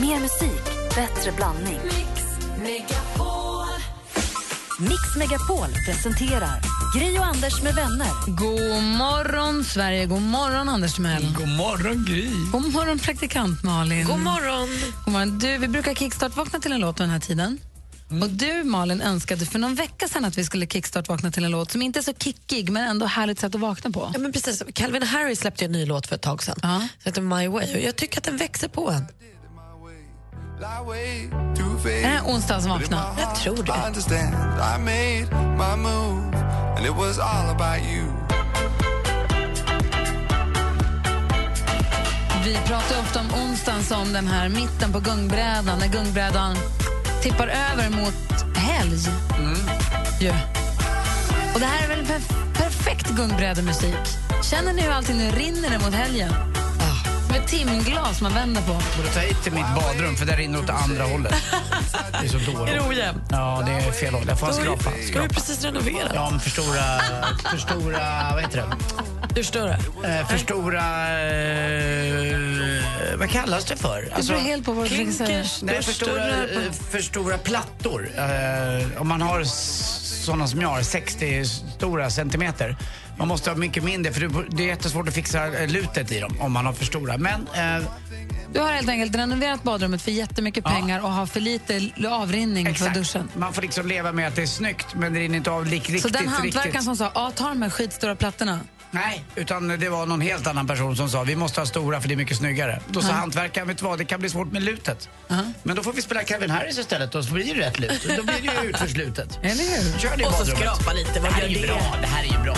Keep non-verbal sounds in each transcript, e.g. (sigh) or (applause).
Mer musik, bättre blandning. Mix Megapol presenterar Gri och Anders med vänner. God morgon, Sverige. God morgon, Anders Timell. God morgon, Gry. God morgon, praktikant Malin. God morgon. God morgon. Du, vi brukar kickstart-vakna till en låt den här tiden. Mm. Och Du, Malin, önskade för någon vecka sedan att vi skulle kickstart-vakna till en låt som inte är så kickig, men ändå härligt sätt att vakna på. Ja, men precis. Calvin Harris släppte en ny låt för ett tag sedan. Ja. Som heter My Way. Och jag tycker att den växer på en. Är det här onsdagens vakna? Jag tror I det. understand. I made my move, and it was all about you. Vi pratar ofta om onsdagen som den här mitten på gungbrädan, när gungbrädan tippar över mot helg. Mm. Ja. Och det här är väl perf- perfekt gungbrädemusik. Känner ni hur allting nu rinner mot helgen? Som ett timglas man vänder på. Borde ta hit till mitt badrum för där rinner åt andra hållet. Det är så dåligt. Är det ojämnt? Ja, det är fel håll. Jag får du- skrapa. Du har ju skrapa. precis renoverat. Ja, men förstora... Förstora... Vad heter det? Förstår det? Eh, förstora... Eh, vad kallas det för? Det beror helt på vad du. Klinkers, Nej, för stora, förstora- eh, för stora plattor. Eh, om man har s- såna som jag har, 60 stora centimeter. Man måste ha mycket mindre för det- det är jättesvårt att fixa eh, lutet i dem om man har för stora. Men eh, Du har helt enkelt renoverat badrummet för jättemycket Ja. pengar och har för lite avrinning från duschen. Man får liksom leva med att det är snyggt men det rinner inte av li- riktigt. Så den hantverkaren som sa ja, ta de här skitstora plattorna. Nej, utan det var någon helt annan person som sa vi måste ha stora för det är mycket snyggare. Då sa hantverkaren, vet du vad, det kan bli svårt med lutet. Men då får vi spela Calvin Harris istället och så blir det rätt lut. Då blir det ju utförslutet. (laughs) Eller hur? Kör det i Och så badrummet. skrapa lite, vad Det här gör är ju det? bra, det här är ju bra.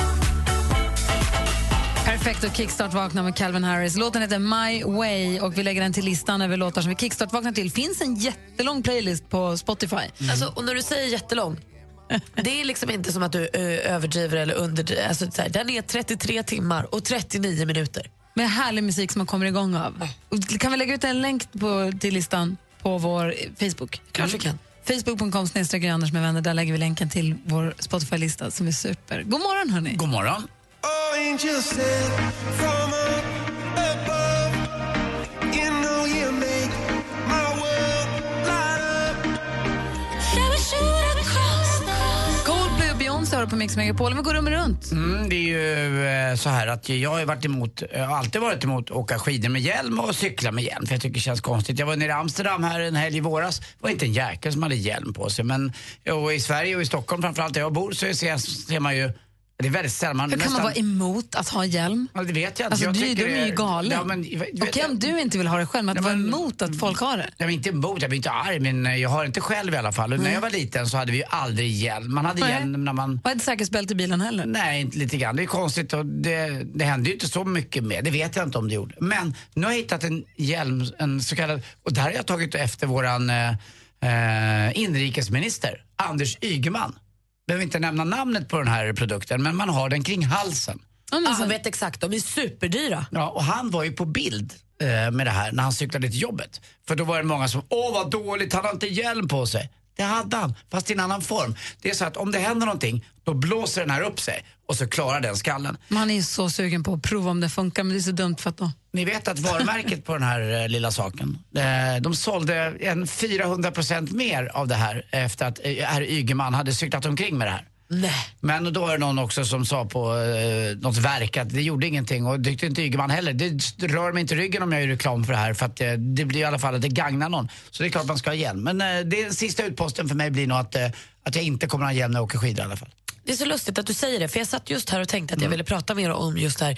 Perfekt att kickstart-vakna med Calvin Harris. Låten heter My Way och vi lägger den till listan över låtar som vi kickstart-vaknar till. finns en jättelång playlist på Spotify. Alltså, och när du säger jättelång, (laughs) det är liksom inte som att du ö, överdriver eller underdriver. Alltså, så här, den är 33 timmar och 39 minuter. Med härlig musik som man kommer igång av. Och Kan vi lägga ut en länk på, till listan på vår Facebook? Klart vi kan. Facebook.com snedstreck Anders med vänner. Där lägger vi länken till vår Spotify-lista som är super. God morgon hörni! God morgon. Coldplay har på Mix Megapol. Vi går rummet runt. Mm, det är ju eh, så här att jag har varit emot, har alltid varit emot att åka skidor med hjälm och cykla med hjälm för jag tycker det känns konstigt. Jag var nere i Amsterdam här en helg i våras, det var inte en jäkel som hade hjälm på sig men och i Sverige och i Stockholm framförallt där jag bor så ser, ser man ju, det är väldigt sällan man Hur kan man vara emot att ha hjälm? Ja, det vet jag inte. Alltså, jag du, de är ju det- galen. Ja, men, du vet- Okej om du inte vill ha det själv, men att vara emot att folk har det. Jag är inte emot, jag blir inte arg men eh, jag har inte själv i alla fall. Och när jag var liten så hade vi ju aldrig hjälm. Man hade Nej. hjälm när man Och ett säkerhetsbälte i bilen heller. Nej, inte lite grann. Det är konstigt och det, det hände ju inte så mycket med. Det vet jag inte om det gjorde. Men nu har jag hittat en hjälm, en så kallad, och där har jag tagit efter våran eh, eh, inrikesminister, Anders Ygeman. Behöver inte nämna namnet på den här produkten, men man har den kring halsen. Ja, men Ah, vet exakt, de är superdyra. Ja, och han var ju på bild eh, med det här när han cyklade till jobbet. För då var det många som, åh vad dåligt, han har inte hjälm på sig. Det hade han, fast i en annan form. Det är så att om det händer någonting, då blåser den här upp sig och så klarar den skallen. man är så sugen på att prova om det funkar, men det är så dumt för att då... Ni vet att varumärket på den här eh, lilla saken, eh, de sålde en 400% mer av det här efter att eh, herr Ygeman hade cyklat omkring med det här. Nej. Men då var det någon också som sa på eh, något verk att det gjorde ingenting och tyckte inte Ygeman heller. Det rör mig inte ryggen om jag gör reklam för det här för att eh, det blir i alla fall att det gagnar någon. Så det är klart man ska ha hjälm. Men eh, det sista utposten för mig blir nog att, eh, att jag inte kommer att ha hjälm när jag åker skidor i alla fall. Det är så lustigt att du säger det, för jag satt just här och tänkte att jag ville prata mer om just det här.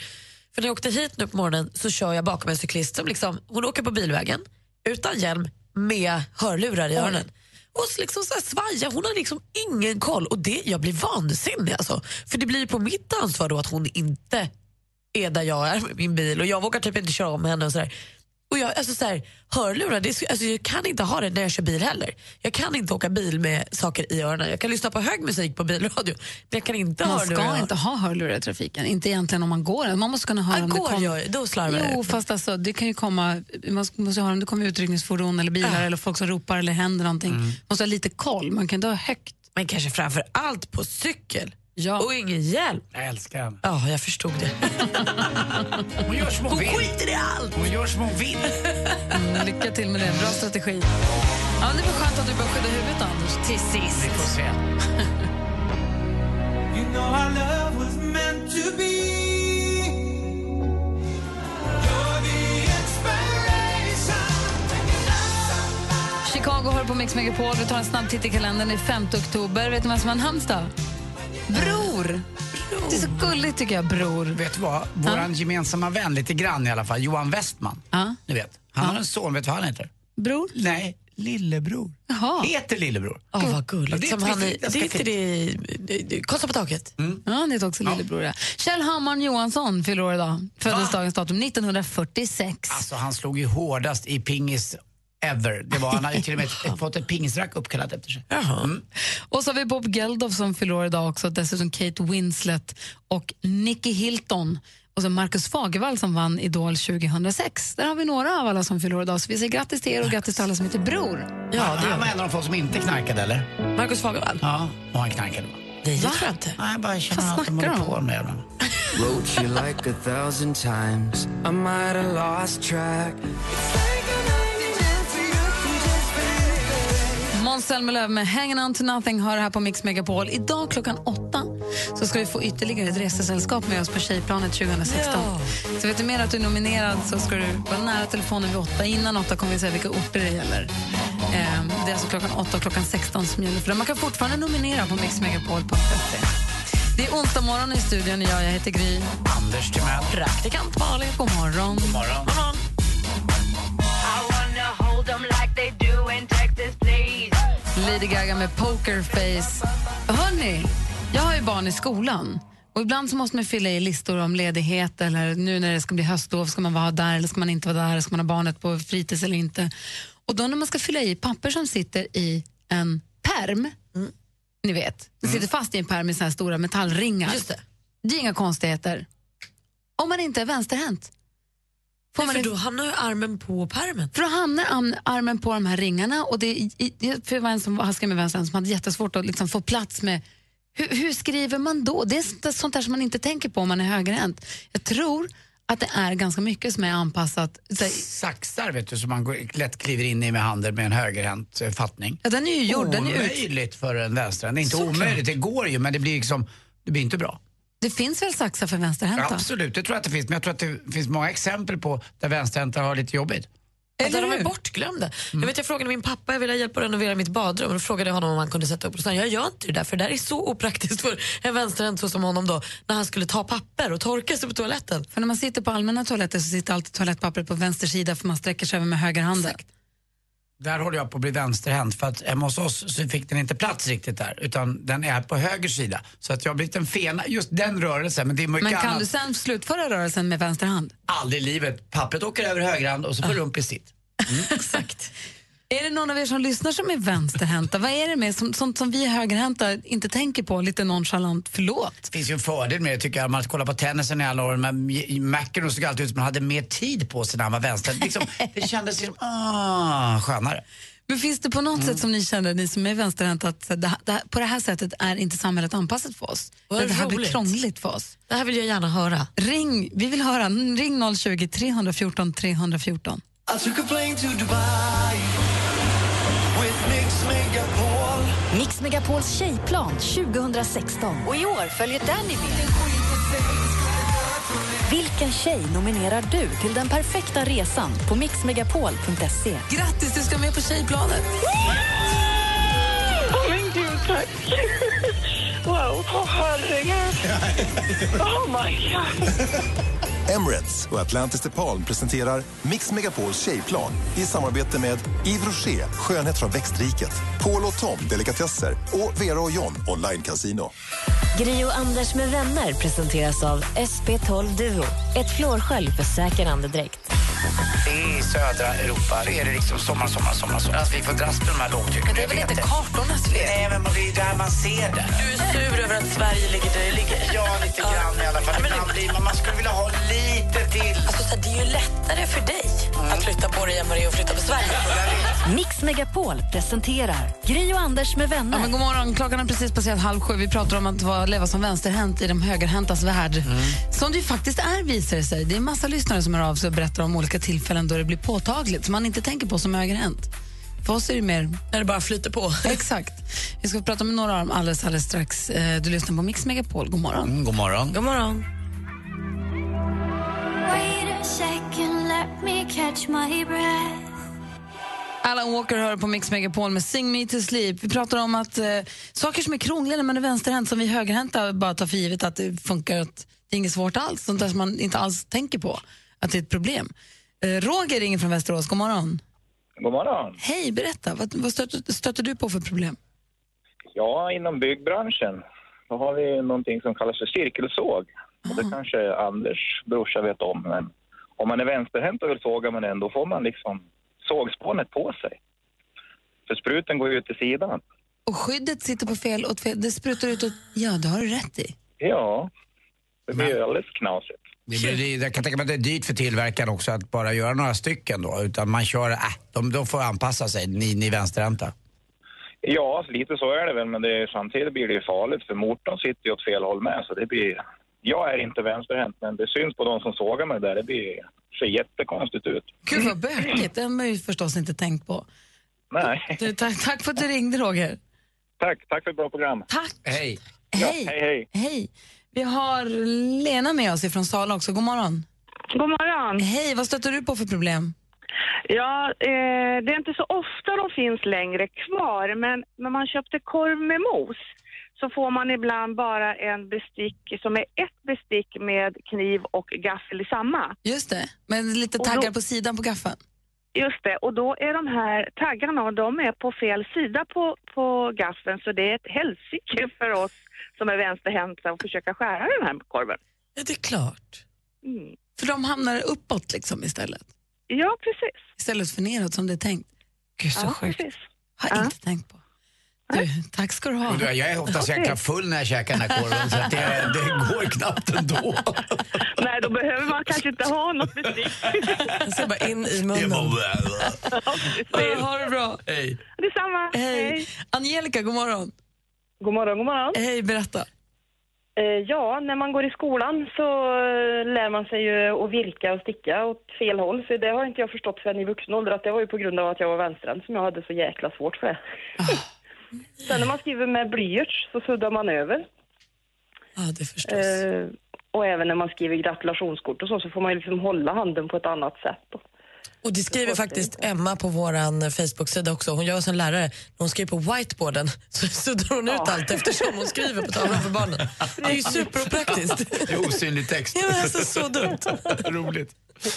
För när jag åkte hit nu på morgonen så kör jag bakom en cyklist som liksom, hon åker på bilvägen utan hjälm med hörlurar i öronen. Och så liksom så här svajar, hon har liksom ingen koll. Och det, jag blir vansinnig alltså. För det blir på mitt ansvar då att hon inte är där jag är med min bil och jag vågar typ inte köra om henne och sådär. Och jag, alltså så här, hörlurar, det, alltså jag kan inte ha det när jag kör bil heller. Jag kan inte åka bil med saker i öronen. Jag kan lyssna på hög musik på bilradio, men jag kan inte ha Man hörlurar. ska inte ha hörlurar i trafiken. Inte egentligen om man går. Man måste kunna höra Ja, om det går kommer... jag, då slarvar. Jo, fast alltså, det kan ju komma, man måste höra om det kommer utryckningsfordon eller bilar eller folk som ropar eller händer någonting. Mm. Man måste ha lite koll, man kan inte ha högt. Men kanske framför allt på cykel. Ja. Och ingen hjälp. Jag älskar henne. Ja, jag förstod det. (laughs) Hon gör som hon, Hon vill. skiter i allt. Hon gör som hon vill. Mm, lycka till med det. Bra strategi. Ja, det var skönt att du började skydda huvudet, Anders, till sist. Vi får se. (laughs) You know our love was meant to be. Chicago hör på Mix Megapol. Vi tar en snabb titt i kalendern. Det är 5 oktober. Vet du vem som har namnsdag? Bror. Det är så gulligt, tycker jag. Bror. Vet du vad? Våran gemensamma vän, lite grann i alla fall, Johan Westman. Ja. Ni vet. Han har en son, vet du vad han heter? Bror? Nej, lillebror. Jaha. Heter lillebror. Åh, vad Ja, gulligt. det är Som ett han är, riktigt- det är inte ganska det, det, det Karlsson på taket. Ja, han heter också lillebror. Ja. Kjell Hammarn Johansson fyller år idag. Föddes dagens datum 1946. Alltså han slog ju hårdast i pingis ever. Det var, han hade till och med (laughs) fått ett pingisrack uppkallat efter sig. Mm. Och så har vi Bob Geldof som fyller år idag också. Dessutom Kate Winslet och Nicky Hilton. Och så Marcus Fagervall som vann Idol 2006. Där har vi några av alla som fyller idag. Så vi säger grattis till er och grattis till alla som heter Bror. Ja, det han gör var en av de få som inte knarkade eller? Marcus Fagervall? Ja, och han knarkade det tror jag inte. Nej, jag bara känner Vad att de snackar håller du om? på med jävla. Wrote you like a thousand times. I might have lost track. Måns Zelmerlöw med Hanging on to nothing hör här på Mix Megapol. Idag klockan åtta så ska vi få ytterligare ett resesällskap med oss på Tjejplanet 2016. Ja. Så vet du mer att du är nominerad så ska du vara nära telefonen vid åtta. Innan åtta kommer vi säga vilka orter det gäller. Ehm, det är alltså klockan åtta och klockan 16 som gäller för det. Man kan fortfarande nominera på mixmegapol.se. Det är onsdag morgon i studion. Jag, jag heter Gry. Anders Timell. Praktikant Malin. God morgon. God morgon. Lady Gaga med Pokerface. Hörni, jag har ju barn i skolan. Och Ibland så måste man fylla i listor om ledighet eller nu när det ska bli höstlov, ska man vara där eller ska man inte vara där, ska man ha barnet på fritids eller inte. Och då när man ska fylla i papper som sitter i en perm, ni vet, det sitter fast i en perm med såna här stora metallringar. Just det. Det är inga konstigheter. Om man inte är vänsterhänt. Får man För då hamnar ju armen på pärmen. för då hamnar arm, armen på de här ringarna och det, i, för det var en som skrivit med vänster som hade jättesvårt att liksom få plats med hur, hur skriver man då? Det är sånt- sånt där som man inte tänker på om man är högerhänt. Jag tror att det är ganska mycket som är anpassat. Så, Saxar vet du som man lätt kliver in i med handen med en högerhänt eh, fattning. ja, den är ju gjord, den är ut. Omöjligt för en vänsterhänt. Det är inte Såklart. omöjligt, det går ju men det blir liksom, det blir inte bra. Det finns väl saxar för vänsterhänta? Absolut, det tror jag att det finns. Men jag tror att det finns många exempel på där vänsterhänta har lite jobbigt. Eller Eller de är bortglömda. Jag, vet, jag frågade min pappa, jag ville ha hjälp att renovera mitt badrum och då frågade jag honom om han kunde sätta upp och sa jag gör inte det där för det där är så opraktiskt för en vänsterhänt så som honom då när han skulle ta papper och torka sig på toaletten. För när man sitter på allmänna toaletter så sitter alltid toalettpappret på vänster sida för man sträcker sig över med högerhanden. Där håller jag på att bli vänsterhänt för att hemma hos oss så fick den inte plats riktigt där utan den är på höger sida. Så att jag har blivit en fena, just den rörelsen. Men det är mycket Men kan annat. du sen slutföra rörelsen med vänster hand? Aldrig i livet. Pappret åker över högerhand och så får rump i sitt. (laughs) Exakt. Är det någon av er som lyssnar som är vänsterhänta? Vad är det med som, sånt som vi högerhänta inte tänker på lite nonchalant? Förlåt. Det finns ju en fördel med det tycker jag, man kollar på tennisen i alla år. Men McEnroe såg alltid ut som han hade mer tid på sig när han var vänster. Liksom, (laughs) det kändes liksom, ah, skönare. Men finns det på något Mm. sätt som ni känner, ni som är vänsterhänta, att det, det, på det här sättet är inte samhället anpassat för oss? Vad det här blir roligt. krångligt för oss. Det här vill jag gärna höra. Ring, vi vill höra. Ring 020 314 314. I took a plane to Dubai Mix Megapols tjejplan 2016. Och i år följer Danny med. Vilken tjej nominerar du till den perfekta resan på mixmegapol.se? Grattis, du ska med på tjejplanet! Åh men gud, tack. Wow, åh herregud. Oh my god. (laughs) Emirates och Atlantis DePaul presenterar Mix Megapols tjejplan i samarbete med Yves Rocher, skönhet från växtriket, Paul och Tom, delikatesser och Vera och John, online casino. Gri och Anders med vänner presenteras av SP12 Duo. Ett flårskölj för säker andedräkt. I södra Europa är det liksom sommar, sommar, sommar. sommar. Alltså, vi får dras med de här lågtrycken. Det är väl inte kartornas fel? Nej, men det är där man ser det. Du är sur över att Sverige ligger där det ligger. Ja, lite grann i alla fall. Ja, men man skulle vilja ha lite till. Alltså, så här, det är ju lättare för dig att flytta på dig än vad det är att flytta på Sverige. Mix Megapol presenterar Gri och Anders med Ja, vänner. men god morgon, klockan har precis passerat halv sju. Vi pratar om att vara, leva som vänsterhänt i de högerhäntas värld. Som det ju faktiskt är visar det sig. Det är massa lyssnare som hör av sig och berättar om olika tillfällen då det blir påtagligt, som man inte tänker på som högerhänt. För oss är det mer... När det bara flyter på. (laughs) Exakt. Vi ska prata med några av dem alldeles, alldeles strax. Eh, Du lyssnar på Mix Megapol. God morgon. Mm, god morgon. God morgon. Alan Walker hör på Mix Megapol med Sing Me To Sleep. Vi pratar om att eh, saker som är krångliga när man är vänsterhänt, som vi högerhänta bara tar för givet att det funkar, att det är inget svårt alls. Sånt där som man inte alls tänker på, att det är ett problem. Eh, Roger ringer från Västerås. God morgon. God morgon. Hej, berätta. Vad, vad stöter, stöter du på för problem? Ja, inom byggbranschen då har vi någonting som kallas för cirkelsåg. Och det kanske Anders brorsa vet om. Men om man är vänsterhänt och vill såga med den, då får man liksom sågspånet på sig. För spruten går ju ut till sidan. Och skyddet sitter på fel, åt fel det sprutar ut åt... Ja, det har du rätt i. Ja, det blir ju alldeles knasigt. Det blir, jag kan tänka mig att det är dyrt för tillverkaren också att bara göra några stycken då. Utan man kör, äh, de, de får anpassa sig, ni, ni vänsterhänta. Ja, lite så är det väl, men det, samtidigt blir det ju farligt för motorn sitter ju åt fel håll med. Så det blir... Jag är inte vänsterhänt, men det syns på de som sågar mig där. Det blir, ser jättekonstigt ut. Gud vad bökigt, det har man ju förstås inte tänkt på. Nej, Du, tack, tack för att du ringde Roger. tack. Tack för ett bra program. Tack. Hej. Hej. hej, hej. Hej. Vi har Lena med oss från Sala också. God morgon. God morgon. Hej, vad stöter du på för problem? Ja, eh, det är inte så ofta de finns längre kvar, men när man köpte korv med mos så får man ibland bara en bestick som är ett bestick med kniv och gaffel i samma. Just det, med lite Och då- taggar på sidan på gaffeln. Just det, och då är de här taggarna, de är på fel sida på, på gaffeln så det är ett helsike för oss som är vänsterhänta att försöka skära den här korven. Ja, det är klart. Mm. För de hamnar uppåt liksom istället. Ja, precis. Istället för neråt som det är tänkt. Gud så Ja, sjukt. precis. Har Ja. inte tänkt på. Du, tack ska du ha. Du, jag är oftast jäkla full när jag käkar den här korven så att det, det går knappt ändå. Nej, då behöver man kanske inte ha något bestick. Jag ska bara in i Det munnen. var... Ja, ha det bra. Hej. Detsamma. Hej. Angelica, god morgon. God morgon, god morgon. Hej, berätta. Eh, ja, när man går i skolan så eh, lär man sig ju att virka och sticka åt fel håll. Så det har inte jag förstått förrän i vuxen ålder att det var ju på grund av att jag var vänsterhänt som jag hade så jäkla svårt för det. Sen när man skriver med blyerts så suddar man över. Ja, det förstås. Eh, och även när man skriver gratulationskort och så, så får man ju liksom hålla handen på ett annat sätt. Då. Och det skriver faktiskt Emma på vår Facebook-sida också. Hon gör som lärare. När hon skriver på whiteboarden (laughs) så suddar hon ut allt eftersom hon skriver på tavlan för barnen. Det är ju superopraktiskt. (laughs) Det är osynlig text. Ja, men alltså, så dumt. (laughs) Roligt.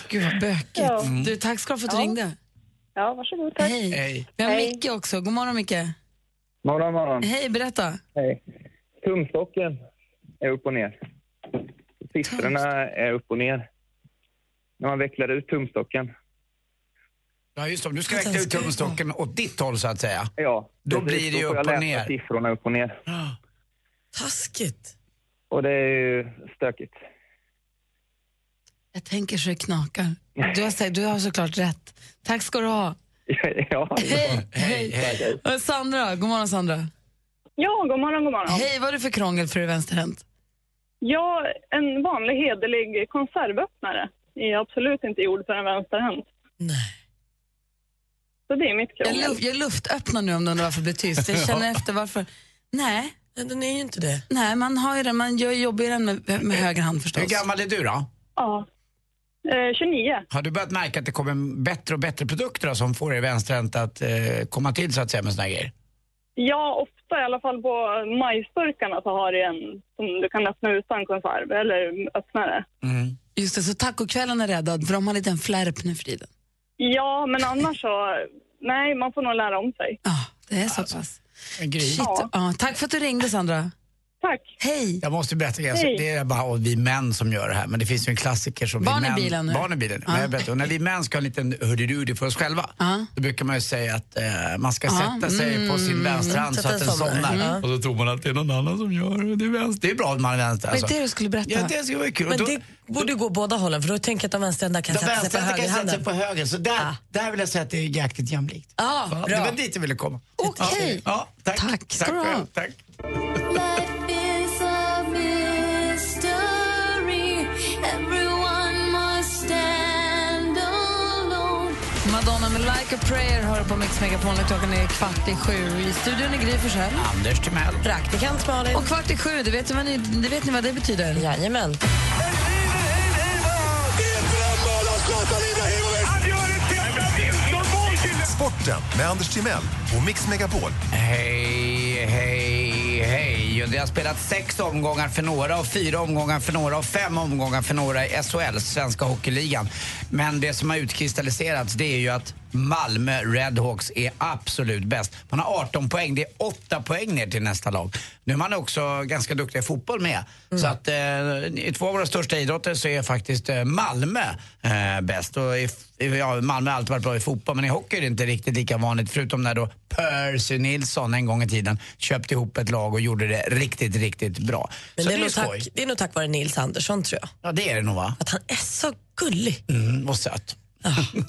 Gud vad bökigt. Ja. Du, tack ska du ha för att du Ja. ringde. Ja, varsågod. Tack. Hej. Hej. Vi har Hej. Micke också. God morgon Micke. Morgon, morgon. Hej, berätta. Hej. Tumstocken är upp och ner. Siffrorna är upp och ner. När man vecklar ut tumstocken. Ja, just det. Om du ska räkna ut tumstocken åt ditt håll så att säga. Ja, Då precis. blir det ju får jag upp och läsa ner. siffrorna upp och ner. Taskigt. Och det är ju stökigt. Jag tänker så det knakar. Du har, du har såklart rätt. Tack ska du ha. (laughs) ja, Hej. Hej, hej. Och Sandra, god morgon Sandra. Ja, god morgon, god morgon. Hej, vad är det för krångel för dig vänsterhänt? Ja, en vanlig hederlig konservöppnare är absolut inte gjord för en vänsterhänt. Nej. Så det är mitt Jag, krångel. luft, jag luftöppnar nu om du undrar varför det blir tyst. Jag (laughs) känner efter varför. Nej, Nej, den är ju inte det. nej man har ju den, man gör jobbar ju den med, med höger hand förstås. Hur gammal är du då? Ja. Eh, 29. Har du börjat märka att det kommer bättre och bättre produkter då, som får er vänsterhänta att eh, komma till så att säga med såna här grejer? Ja, ofta i alla fall på majsburkarna så har det en som du kan öppna utan konserv, eller öppnare. Mm. Just det, så tacokvällen är räddad för de har lite en flärp nu för tiden. Ja, men annars så, nej, man får nog lära om sig. Ja, det är så pass. En grej. Shit. Ja, tack för att du ringde Sandra. Tack. Hej. Jag måste berätta en grej. Alltså, Hej. Det är bara vi män som gör det här, men det finns ju en klassiker som Barn vi i män... bilen nu. Barn i bilen. Ja. Men jag berättar, och när vi män ska ha en liten hurdy för oss själva, Ja. då brukar man ju säga att eh, man ska Ja, sätta sig på sin mm, vänstra hand så sätta att den somnar. Mm. Och så tror man att det är någon annan som gör det. Det är, vänster. det är bra att man är vänster. Alltså. det du skulle berätta? Ja, det ska vara kul. Men då, det- borde ju gå båda hållen för då tänker jag att de vänsterhända kan De sätta sig på vänsterhänta kan sätta sig högerhanden. på höger, så där, där vill jag säga att det är jäkligt jämlikt. Ja, Ja, bra. det var dit jag ville komma. Okej. Ja, tack. Tack ska du ha. själv, Tack. Like a prayer hör på Mix Megapol klockan är kvart i sju. I studion är Gry Forssell. Anders Timell. Praktikant Malin. Och kvart i sju, det vet, ni, det vet ni vad det betyder? Jajamän. Sporten med Anders Timell och Mix Megapol. Hej, hej, hej. Och Det har spelat sex omgångar för några och fyra omgångar för några och fem omgångar för några i SHL, Svenska Hockeyligan. Men det som har utkristalliserats det är ju att Malmö Redhawks är absolut bäst. Man har 18 poäng, det är 8 poäng ner till nästa lag. Nu är man också ganska duktig i fotboll med. Så att eh, i två av våra största idrotter så är faktiskt eh, Malmö eh, bäst. Och i- ja, Malmö har alltid varit bra i fotboll men i hockey är det inte riktigt lika vanligt förutom när då Percy Nilsson en gång i tiden köpte ihop ett lag och gjorde det riktigt, riktigt bra. Men så det är, det är skoj. tack, det är nog tack vare Nils Andersson tror jag. Ja, det är det nog va? Att han är så gullig. Mm, och söt.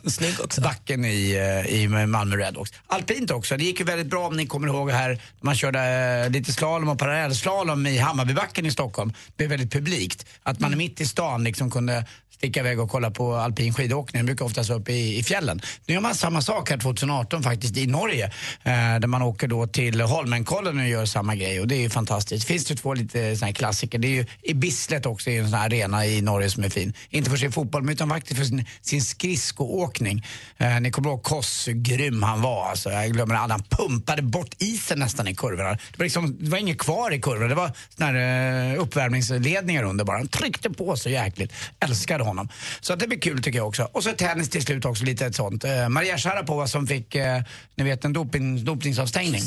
Snygg också. Backen i, eh, i Malmö Redhawks. Alpint också. Det gick ju väldigt bra om ni kommer ihåg här man körde eh, lite slalom och parallellslalom i Hammarbybacken i Stockholm. Det blev väldigt publikt. Att man mitt i stan liksom kunde sticka iväg och kolla på alpin skidåkning. Jag brukar oftast vara uppe i, i fjällen. Nu gör man samma sak här 2018 faktiskt i Norge. Eh, där man åker då till Holmenkollen och gör samma grej och det är ju fantastiskt. Finns det två lite såna här klassiker. Det är ju i Bislett också, i en sån här arena i Norge som är fin. Inte för sin fotboll men utan faktiskt för sin, sin skridskoåkning. Eh, ni kommer ihåg Koss, hur grym han var alltså. Jag glömmer aldrig, han pumpade bort isen nästan i kurvorna. Det var, liksom, det var inget kvar i kurvorna, det var såna här, eh, uppvärmningsledningar under bara. Han tryckte på så jäkligt. Älskade honom. Så att det blir kul tycker jag också. Och så tennis till slut också, lite ett sånt. Eh, Maria Sharapova som fick, eh, ni vet en doping, dopningsavstängning.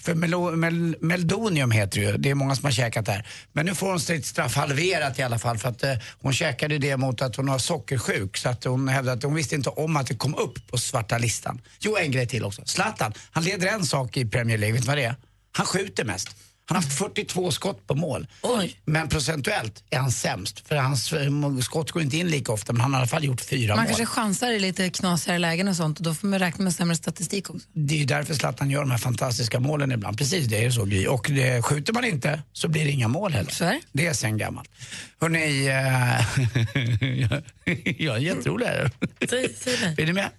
För melo, mel, meldonium heter det ju, det är många som har käkat det här. Men nu får hon sitt straff halverat i alla fall för att eh, hon käkade det mot att hon har sockersjuk. Så att hon hävdade att hon visste inte om att det kom upp på svarta listan. Jo, en grej till också. Zlatan, han leder en sak i Premier League, vet du vad det är? Han skjuter mest. Han har haft 42 skott på mål. Men procentuellt är han sämst. För hans eh, skott går inte in lika ofta, men han har i alla fall gjort fyra Man mål. kanske chansar i lite knasigare lägen och sånt och då får man räkna med sämre statistik också. Det är ju därför Zlatan gör de här fantastiska målen ibland. Precis, det är så Gry. Och det, skjuter man inte så blir det inga mål heller. Så är det. Är sen gammalt. Hörrni, eh, (laughs) jag är jätterolig här. Är ni med?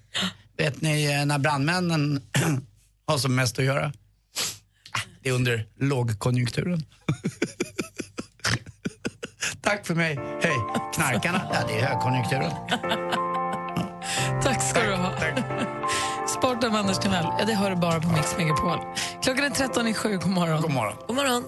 Vet ni när brandmännen (clears throat) har som mest att göra? Det är under lågkonjunkturen. (laughs) Tack för mig. Hej. Knarkarna? Ja, det är högkonjunkturen. (laughs) Tack ska du ha. Sporten med Anders Timell, ja, det hör du bara på Mix Megapol. Klockan är 13 i sju, god morgon. God morgon. God morgon.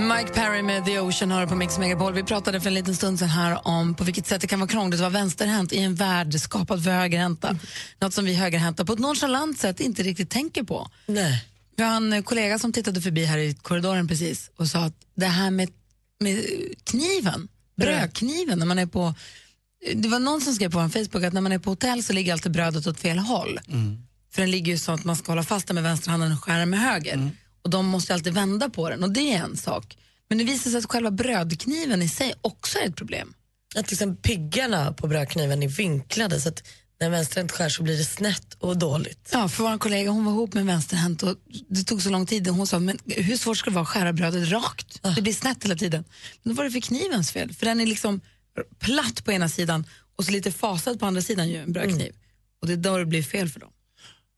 Mike Perry med The Ocean hör på Mix Megapol. Vi pratade för en liten stund sedan här om på vilket sätt det kan vara krångligt att vara vänsterhänt i en värld skapad för högerhänta. Något som vi högerhänta på ett nonchalant sätt inte riktigt tänker på. Nej. Vi har en kollega som tittade förbi här i korridoren precis och sa att det här med, med kniven, brödkniven, när man är på... Det var någon som skrev på en Facebook att när man är på hotell så ligger alltid brödet åt fel håll. För den ligger ju så att man ska hålla fast den med vänsterhanden och skära med höger. Och de måste alltid vända på den och det är en sak. Men det visar sig att själva brödkniven i sig också är ett problem. Att liksom piggarna på brödkniven är vinklade så att när vänsterhänt skär så blir det snett och dåligt. Ja, för vår kollega hon var ihop med en vänsterhänt och det tog så lång tid. Hon sa, men hur svårt ska det vara att skära brödet rakt? Det blir snett hela tiden. Men då var det för knivens fel, för den är liksom platt på ena sidan och så lite fasad på andra sidan ju, en brödkniv. Och det är då det blir fel för dem.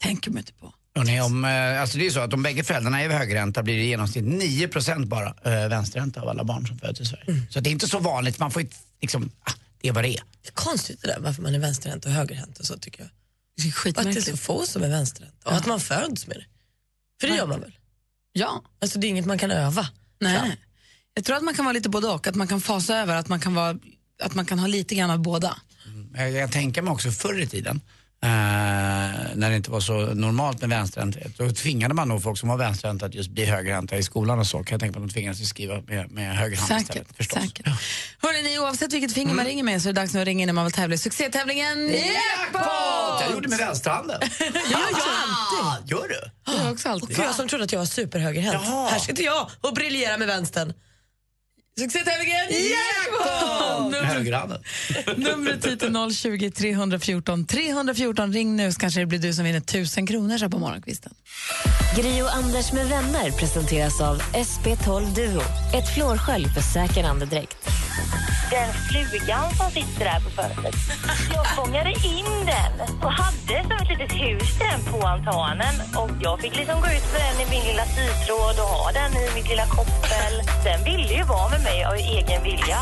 Tänker man inte på. Hörrni, om, eh, alltså det är så att om bägge föräldrarna är högerränta blir det i genomsnitt 9% bara äh, vänsterränta av alla barn som föds i Sverige. Så det är inte så vanligt, man får ju liksom, ah, det är vad det är. Det är konstigt det där varför man är vänsterhänt och högerhänt och så tycker jag. Det är Att det är så få som är vänsterhänta och att man föds med det. För det gör man väl? Ja, Alltså det är inget man kan öva. nej. fram. Jag tror att man kan vara lite både och, att man kan fasa över, att man kan, vara, att man kan ha lite grann av båda. Jag, jag tänker mig också förr i tiden, eh, när det inte var så normalt med vänsterhänthet, då tvingade man nog folk som var vänsterhänta att just bli högerhänta i skolan och så. Kan jag tänka mig att de tvingades att skriva med, med höger hand Säkert. istället. Förstås. säkert. Hörrni, ni, oavsett vilket finger man ringer med så är det dags nu att ringa in när man vill tävla i succétävlingen Jackpot! Jag gjorde med vänsterhanden. (laughs) Gör jag alltid. Gör du? jag också alltid. Och jag som trodde att jag var superhögerhänt. Jaha. Här sitter jag och briljerar med vänstern. Succétävlingen Jackpot! Högerhanden. Numret hit är 020 314 314. Ring nu så kanske det blir du som vinner 1000 kronor så på morgonkvisten. Gri och Anders med vänner presenteras av SP12 Duo. Ett flårskölj för säker andedräkt. Den flugan som sitter där på fönstret. Jag fångade in den och hade som ett litet hus den på altanen. Och jag fick liksom gå ut med den i min lilla sytråd och ha den i mitt lilla koppel. Den ville ju vara med mig av egen vilja.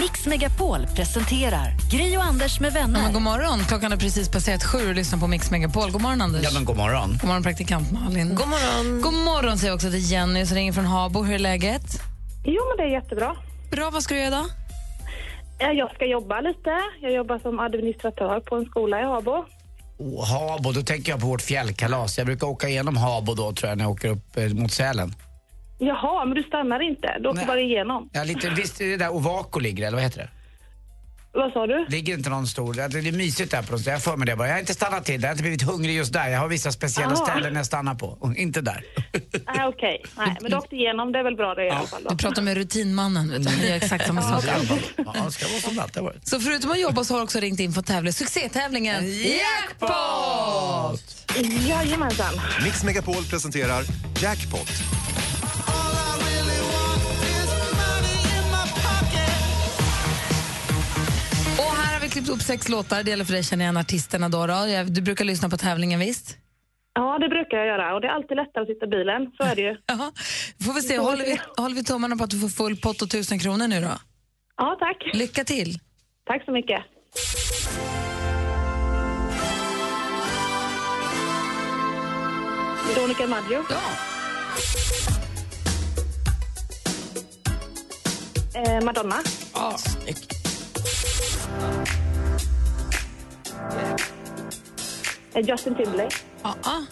Mix Megapol presenterar Gri och Anders med Ja, vänner. men god morgon. Klockan har precis passerat sju och lyssnar på Mix Megapol. God morgon, Anders. Ja, men god morgon. God morgon, praktikant Malin. God morgon. God morgon säger jag också till Jenny som ringer från Habo. Hur är läget? Jo, men det är jättebra. Bra, vad ska du göra idag? Eh, Jag ska jobba lite. Jag jobbar som administratör på en skola i Habo. Oh, Habo, då tänker jag på vårt fjällkalas. Jag brukar åka igenom Habo då tror jag när jag åker upp eh, mot Sälen. Jaha, men du stannar inte. Du åker Nej. bara igenom. Ja, lite, visst är det där Ovako ligger eller vad heter det? Vad sa du? Ligger inte någon stor, det är mysigt där på något sätt. Jag för mig det bara. Jag har inte stannat till där, jag har inte blivit hungrig just där. Jag har vissa speciella Aha. ställen jag stannar på. Och inte där. Nej, (laughs) okej. Nej, men du åkte igenom. Det är väl bra det i alla fall. Du Då. pratar med rutinmannen. Vet du. Han gör exakt samma sak. Ja, det ska vara som det varit. Så förutom att jobba så har du också ringt in för att tävla succétävlingen Jackpot! Jajamensan. Mix Megapol presenterar Jackpot. Klippt upp sex låtar. Det gäller för dig känner igen artisterna då. då. Du brukar lyssna på tävlingen visst? Ja, det brukar jag göra. Och det är alltid lättare att sitta i bilen. Så är det ju. (laughs) Jaha. Får vi se, håller vi, håller vi tummarna på att du får full pott och tusen kronor nu då? Ja, tack. Lycka till! Tack så mycket. Veronica Maggio. Ja. Eh, Madonna. ja. Eh, Justin Timberlake. Ja, ja.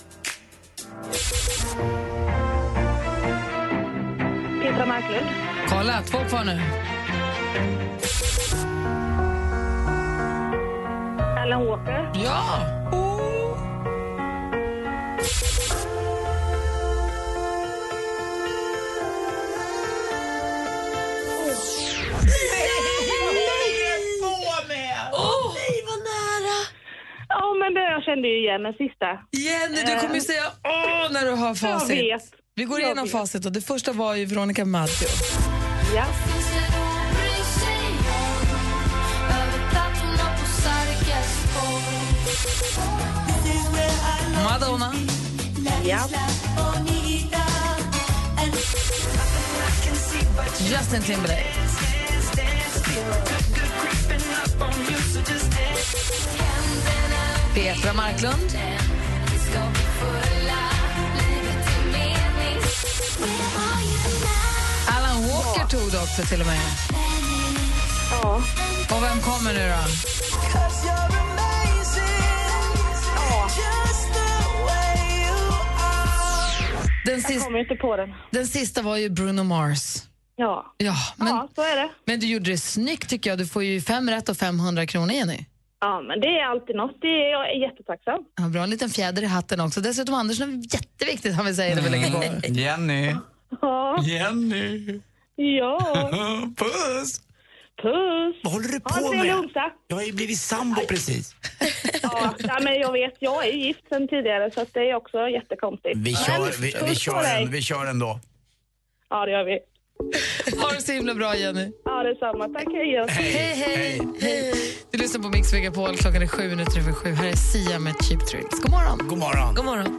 Petra Marklund. Kolla, två kvar nu. Alan Walker. Ja! Nej, igen den sista. Jenny, du kommer ju säga åh när du har Jag facit. vet. Vi går Jag igenom vet. facit. Och det första var ju Veronica Maggio. Ja. Madonna. Ja. Justin Timberlake. Petra Marklund. Alan Walker tog det också till och med. Ja. Och vem kommer nu då? Den, Jag sista, kommer inte på den. den sista var ju Bruno Mars. Ja. Ja, men, ja, så är det. men du gjorde det snyggt tycker jag. Du får ju fem rätt och 500 kronor, Jenny. Ja, men det är alltid något. Det är, jag är jättetacksam. Ja, bra, en liten fjäder i hatten också. Dessutom Anders, något jätteviktigt han vill säga det vi lägger på. Jenny. Ja. Jenny. Ja. (laughs) Puss! Puss. Vad håller du på trevlig med? onsdag. Jag har ju blivit sambo precis. Ja, ja, men jag vet. Jag är gift sen tidigare så att det är också jättekonstigt. Vi kör, vi, vi kör, en, vi kör ändå. Ja, det gör vi. Ha det så himla bra, Jenny. Ja, detsamma. Tack, hej. Hej, hej. hej. Du lyssnar på Mix Megapol. Klockan är sju minuter över sju. Här är Sia med Cheap Thrills. God morgon. God morgon. God morgon.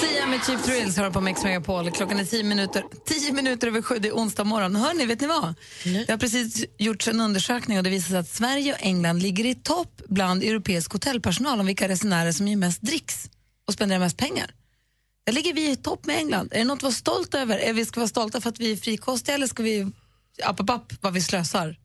Sia med Cheap Thrills hör på Mix Megapol. Klockan är tio minuter, tio minuter över sju. Det är onsdag morgon. Hörni, vet ni vad? Det har precis gjorts en undersökning och det visar sig att Sverige och England ligger i topp bland europeisk hotellpersonal om vilka resenärer som ger mest dricks och spenderar mest pengar. Där ligger vi i topp med England. Är det något att vara stolt över? Är vi, ska vara stolta för att vi är frikostiga eller ska vi app, app, app vad vi slösar?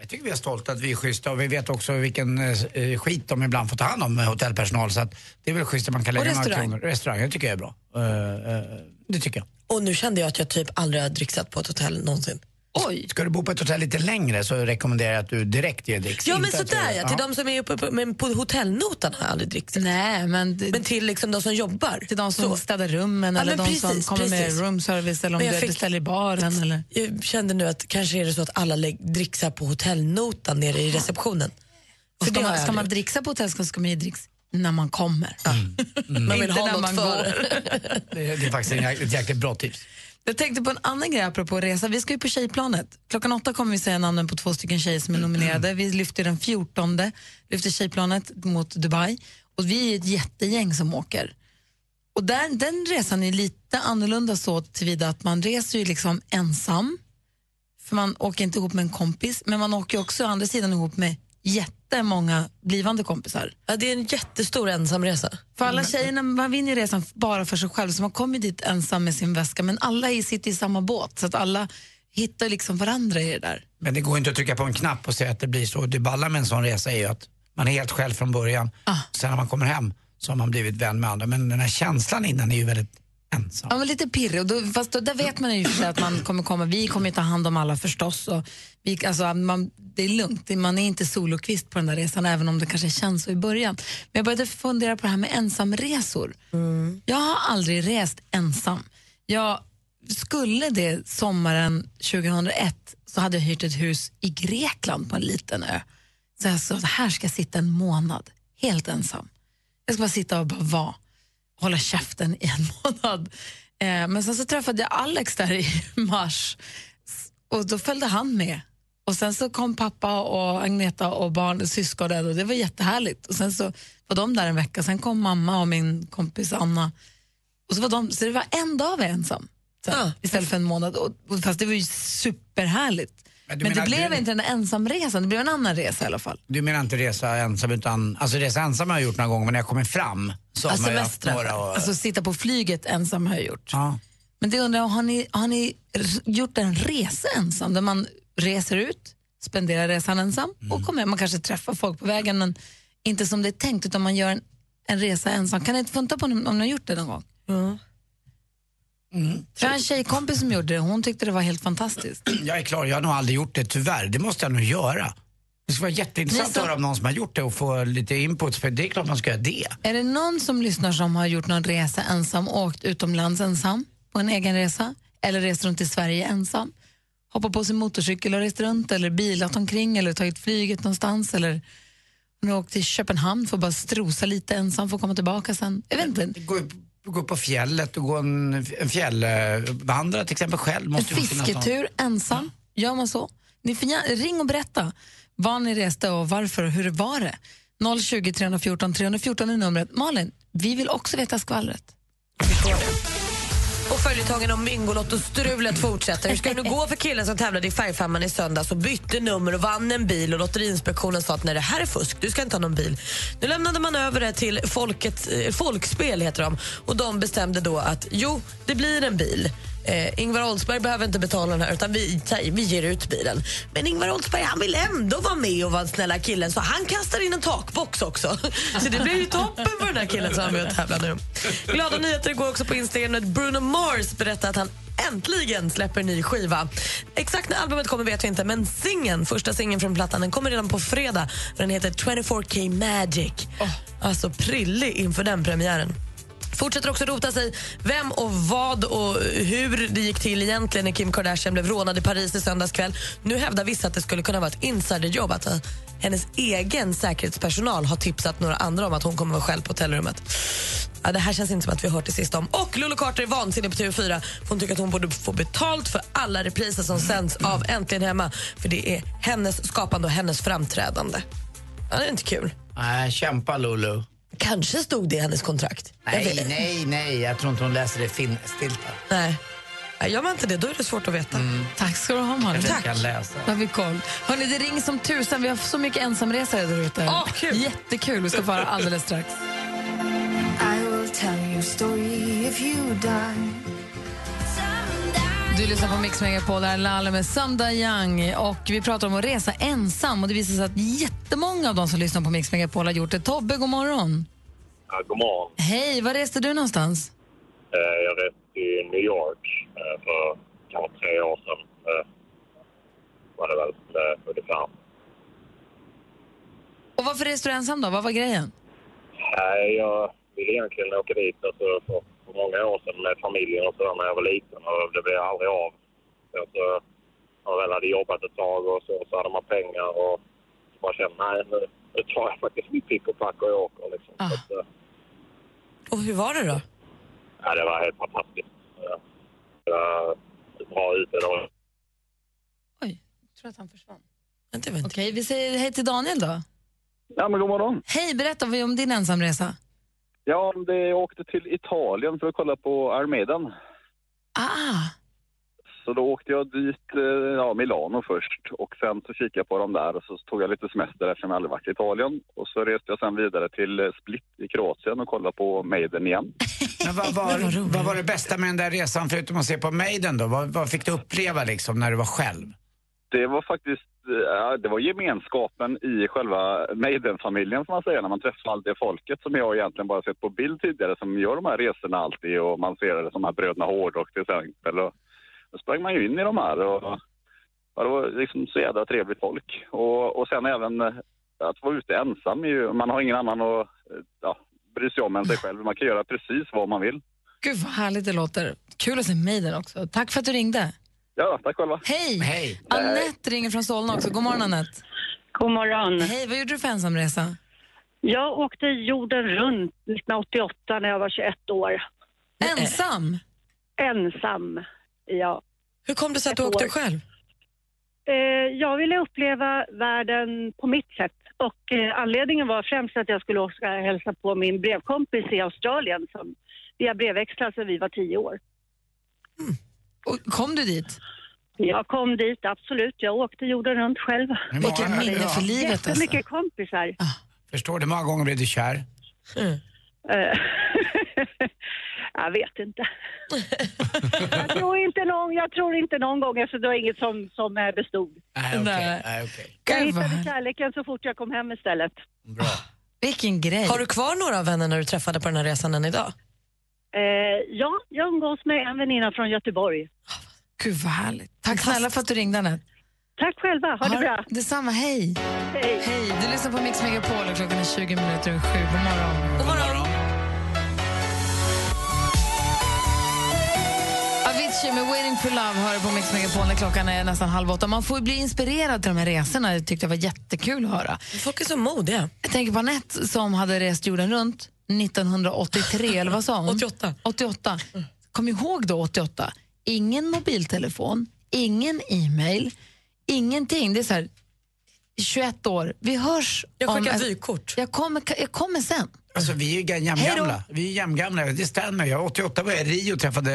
Jag tycker vi är stolta att vi är schyssta och vi vet också vilken eh, skit de ibland får ta hand om med hotellpersonal. Så att det är väl schysst att man kan lägga några kronor. Restaurang, det tycker jag är bra. Eh, eh, det tycker jag. Och nu kände jag att jag typ aldrig har dricksat på ett hotell någonsin. Oj. Ska du bo på ett hotell lite längre så rekommenderar jag att du direkt ger dricks. Ja men sådär ja, till de som är uppe på, men på hotellnotan har jag aldrig drickit. Nej, men, Men till liksom de som jobbar. till de som Så. städar rummen Ja, eller de som precis, kommer precis. med roomservice eller om Men jag du fick- beställer i baren. Eller. Jag kände nu att kanske är det så att alla dricksar på hotellnotan nere i receptionen. Och För ska man, ska man dricksa på hotell så ska man ju dricks när man kommer. Man vill Inte ha när något man går. Det, det är faktiskt ett jäkligt bra tips. Jag tänkte på en annan grej apropå resa. Vi ska ju på Tjejplanet. Klockan åtta kommer vi säga namnen på två stycken tjejer som är nominerade. Vi lyfter den 14, lyfter Tjejplanet mot Dubai. Och vi är ett jättegäng som åker. Och där, den resan är lite annorlunda så tillvida att man reser ju liksom ensam. För man åker inte ihop med en kompis, men man åker också å andra sidan ihop med jättemånga blivande kompisar. Ja, det är en jättestor ensamresa. För alla tjejerna, man vinner resan bara för sig själv, så man kommer dit ensam med sin väska, men alla är- sitter i samma båt, så att alla hittar liksom varandra i det där. Men det går inte att trycka på en knapp och säga att det blir så. Det balla med en sån resa är ju att man är helt själv från början. Sen när man kommer hem så har man blivit vän med andra. Men den här känslan innan är ju väldigt ensam. Ja, men lite pirrig, och då, fast då, där vet man ju att man kommer komma, vi kommer ju ta hand om alla förstås. Och vi, alltså, man, det är lugnt, man är inte solokvist på den där resan, även om det kanske känns så i början. Men jag började fundera på det här med ensamresor. Jag har aldrig rest ensam. Jag skulle det sommaren 2001 så hade jag hyrt ett hus i Grekland på en liten ö. Så jag sa, här ska jag sitta en månad, helt ensam. Jag ska bara sitta och bara vara, hålla käften i en (laughs) månad. Eh, men sen så träffade jag Alex där i (laughs) mars och då följde han med. Och sen så kom pappa och Agneta och barn, syskonen och det var jättehärligt. Och sen så var de där en vecka, sen kom mamma och min kompis Anna. Och så, var de, så det var en dag ensam sen, istället för en månad. Och, och, fast det var ju superhärligt. Men Men, det blev du- inte den där ensamresan, det blev en annan resa i alla fall. Du menar inte resa ensam utan, alltså resa ensam har jag gjort några gånger men när jag kommer fram så har man ju haft några och, Alltså sitta på flyget ensam har jag gjort. ja. Men det undrar jag, har ni, har ni gjort en resa ensam där man reser ut, spenderar resan ensam Mm. och kommer? Man kanske träffar folk på vägen men inte som det är tänkt utan man gör en, en resa ensam. Kan ni inte funta på om, om ni har gjort det någon gång? Mm. Jag har en tjejkompis som gjorde det hon tyckte det var helt fantastiskt. (clears throat) Jag är klar, jag har nog aldrig gjort det tyvärr. Det måste jag nog göra. Det skulle vara jätteintressant som- att höra om någon som har gjort det och få lite input för det är klart man ska göra det. Är det någon som lyssnar som har gjort någon resa ensam, åkt utomlands ensam på en egen resa eller rest runt i Sverige ensam? Hoppat på sin motorcykel och rest runt eller bilat omkring eller tagit flyget någonstans eller ni åkt till Köpenhamn för att bara strosa lite ensam för att komma tillbaka sen? Jag vet inte. Gå, upp- gå på fjället och gå en, en fjällvandra till exempel själv. En Måste någon. fisketur ensam, gör man så? Ni får ring och berätta var ni reste och varför och hur var det? 020 314 314 är numret. Malin, vi vill också veta skvallret. Följetongen om Bingolotto-strulet fortsätter. Hur ska det nu gå för killen som tävlade i Färgfemman i söndags och bytte nummer och vann en bil och Lotteriinspektionen sa att nej, det här är fusk, du ska inte ha någon bil. Nu lämnade man över det till folket, eh, Folkspel heter de och de bestämde då att jo, det blir en bil. Eh, Ingvar Oldsberg behöver inte betala den här utan vi, vi ger ut bilen. Men Ingvar Oldsberg han vill ändå vara med och vara snälla killen så han kastar in en takbox också. (laughs) Så det blir ju toppen för den här killen som är med och tävlar nu. Glada nyheter går också på Instagram Bruno Mars berättar att han äntligen släpper ny skiva. Exakt när albumet kommer vet vi inte, men singeln, första singeln från plattan, den kommer redan på fredag. Den heter 24K Magic. Alltså prillig inför den premiären. Fortsätter också rota sig vem och vad och hur det gick till egentligen när Kim Kardashian blev rånad i Paris i söndags kväll. Nu hävdar vissa att det skulle kunna vara ett insiderjobb. Att eh, hennes egen säkerhetspersonal har tipsat några andra om att hon kommer vara själv på hotellrummet. Ja, det här känns inte som att vi har hört det sist om. Och Lulu Carter är vansinnig på TV4. Hon tycker att hon borde få betalt för alla repriser som sänds av Äntligen hemma. För det är hennes skapande och hennes framträdande. Ja, det är inte kul. Nej, kämpa Lulu. Kanske stod det i hennes kontrakt. Nej, nej, nej. Jag tror inte hon läser det finstilta. Nej. Nej, Gör man inte det, då är det svårt att veta. Tack ska du ha, Malin. Jag kan läsa. Då har vi koll. Hörrni, det ringer som tusan. Vi har så mycket ensamresare där ute. Åh, kul. Jättekul. Vi ska få höra alldeles strax. Du lyssnar på Mix Megapol, där är Lalle med Sanda Young. Och vi pratar om att resa ensam. Och Det visar sig att jättemånga av de som lyssnar på Mix Megapol har gjort det. Tobbe, god morgon. Ja, god morgon. Hej, var reste du någonstans? Eh, Jag reste till New York eh, för kanske tre år sedan. Eh, var det väl ungefär. Och varför reste du ensam då? Vad var grejen? Jag ville egentligen åka dit alltså, för, för många år sedan med familjen och sådär när jag var liten och det blev aldrig av. Sen så, när jag väl hade jobbat ett tag och så, så hade man pengar och så bara kände nej nu, nu tar jag faktiskt mitt pick och pack och jag åker liksom. Så att, eh, Och hur var det då? ja, det var helt fantastiskt. Det var bra ute då. Jag tror att han försvann. Okej, vi säger hej till Daniel då. Ja, men god morgon. Hej, berätta om din ensamresa. Ja, det, jag åkte till Italien för att kolla på Armedan. Ah. Så då åkte jag dit, eh, ja, Milano först och sen så kikade jag på dem där och så tog jag lite semester eftersom jag aldrig varit i Italien. Och så reste jag sen vidare till eh, Split i Kroatien och kollade på Maiden igen. (laughs) Men vad, var, vad var det bästa med den där resan förutom att se på Maiden då? Vad, vad fick du uppleva liksom när du var själv? Det var faktiskt, det var gemenskapen i själva Maiden-familjen som man säger, när man träffar allt det folket som jag egentligen bara sett på bild tidigare som gör de här resorna alltid och man ser det som de här bröderna Hårdrock till exempel. Och då sprang man ju in i de här och och det var liksom så jävla trevligt folk. Och, och sen även eh, att vara ute ensam, är ju, man har ingen annan att eh, ja, bry sig om än sig själv. Man kan göra precis vad man vill. Gud vad härligt det låter. Kul att se Maiden också. Tack för att du ringde. Ja, tack själva. Hej! Hej! Anette ringer från Solna också. God morgon Anette. God morgon. Hej, vad gjorde du för ensamresa? Jag åkte jorden runt 1988 när jag var 21 år. Ensam? Ensam, ja. Hur kom det sig att du Ett åkte år. själv? Eh, jag ville uppleva världen på mitt sätt. Och eh, anledningen var främst att jag skulle åka och hälsa på min brevkompis i Australien som via brevväxlar sedan vi var tio år. Och kom du dit? Jag kom dit, absolut. Jag åkte jorden runt själv. Vilket minne för livet alltså. Jättemycket kompisar. Förstår du, många gånger blev du kär? Eh, (laughs) jag vet inte. jag, tror inte någon, jag tror inte någon gång, alltså det var inget som, som eh, bestod. Nej. Nej. Nej, okej. Jag hittade kärleken så fort jag kom hem istället. Bra. Vilken grej. Har du kvar några av vännerna du träffade på den här resan än idag? Eh, ja, jag umgås med en väninna från Göteborg. Gud vad härligt. Tack snälla för att du ringde Anette. Tack själva, ha det bra. Detsamma, hej. Hej. Hej, du lyssnar på Mix Megapol och klockan är 20 minuter över sju. God morgon. God morgon. Avicii med Waiting for Love hör på Mix Megapol när klockan är nästan halv åtta. Man får ju bli inspirerad till de här resorna. Det tyckte jag var jättekul att höra. Folk är så modiga. Jag tänker på Anette som hade rest jorden runt 1983, eller vad sa hon? 88. 88. Kom ihåg då 88. Ingen mobiltelefon, ingen e-mail, ingenting. Det är så här, 21 år, vi hörs Jag skickar om... vykort. Jag kommer, jag kommer sen. Alltså vi är ju jämngamla. Vi är jämngamla, det stämmer. Jag var 88 var jag i Rio och träffade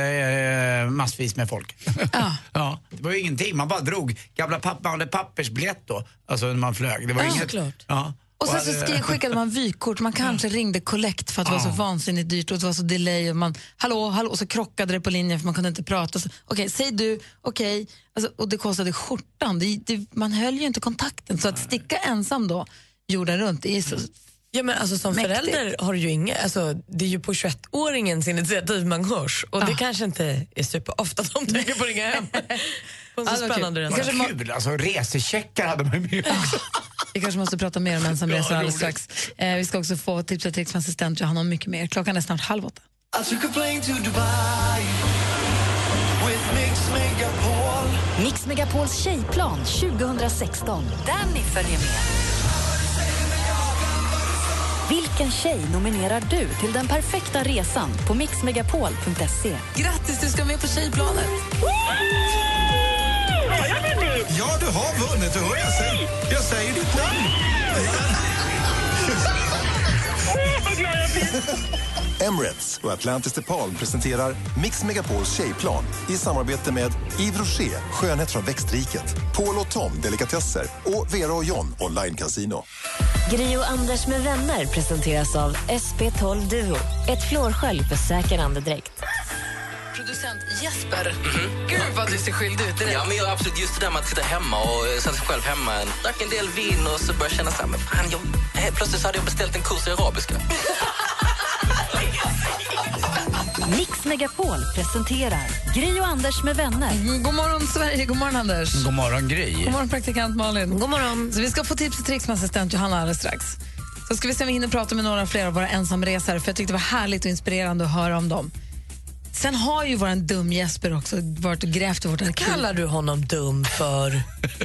eh, massvis med folk. Ja. (laughs) ja, det var ju ingenting, man bara drog. Gamla papp, man hade pappersbiljett då, alltså när man flög. Det var Ja, inget... såklart. Ja. Och sen så skickade man vykort, man kanske ringde collect för att det var så vansinnigt dyrt och det var så delay och man, hallå, hallå, och så krockade det på linjen för man kunde inte prata. Så, Okej, säg du, okej, alltså, och det kostade skjortan. Det, det, man höll ju inte kontakten, så att sticka ensam då jorden runt, det är så Ja, men alltså, som Mäktigt. förälder har du ju inga, alltså, det är ju på 21-åringens initiativ man hörs och det kanske inte är superofta de tänker på att ringa hem. På en så Ja, det var spännande kul. resa. Det kanske må- Kul, alltså resecheckar hade man ju med också. (laughs) Vi kanske måste prata mer om ensamresor Ja, alldeles strax. Eh, vi ska också få tips och tricks från assistent Johanna om mycket mer. Klockan är snart halv åtta. Mix Megapols tjejplan 2016. Danny följer med. Vilken tjej nominerar du till den perfekta resan på mixmegapol.se? Grattis, du ska med på tjejplanet! Ja, du har vunnit. Du hör jag, säger, jag säger ditt namn. Emirates och Atlantis DePaul presenterar Mix Megapols tjejplan i samarbete med Yves Rocher, skönhet från växtriket, Paul och Tom, delikatesser och Vera och John, online casino. Gri och Anders med vänner presenteras av SP12 Duo. Ett flårskölj för säker andedräkt. Producent Jesper, gud vad du ser skyldig ut direkt. Ja, men jag, absolut, just det där med att sitta hemma och eh, sätta sig själv hemma, drack en del vin och så började jag känna så här, men fan, jag, plötsligt så hade jag beställt en kurs i arabiska. (laughs) Mix Megapol presenterar Gri och Anders med vänner. Mm, God morgon, Sverige. God morgon, Anders. God morgon, Gry. God morgon, praktikant Malin. God morgon. Så vi ska få tips och tricks med assistent Johanna alldeles strax. Så ska vi se om vi hinner prata med några fler av våra ensamresare för jag tyckte det var härligt och inspirerande att höra om dem. Sen har ju vår dum Jesper också varit och grävt i vårt arkiv. Kallar du honom dum för?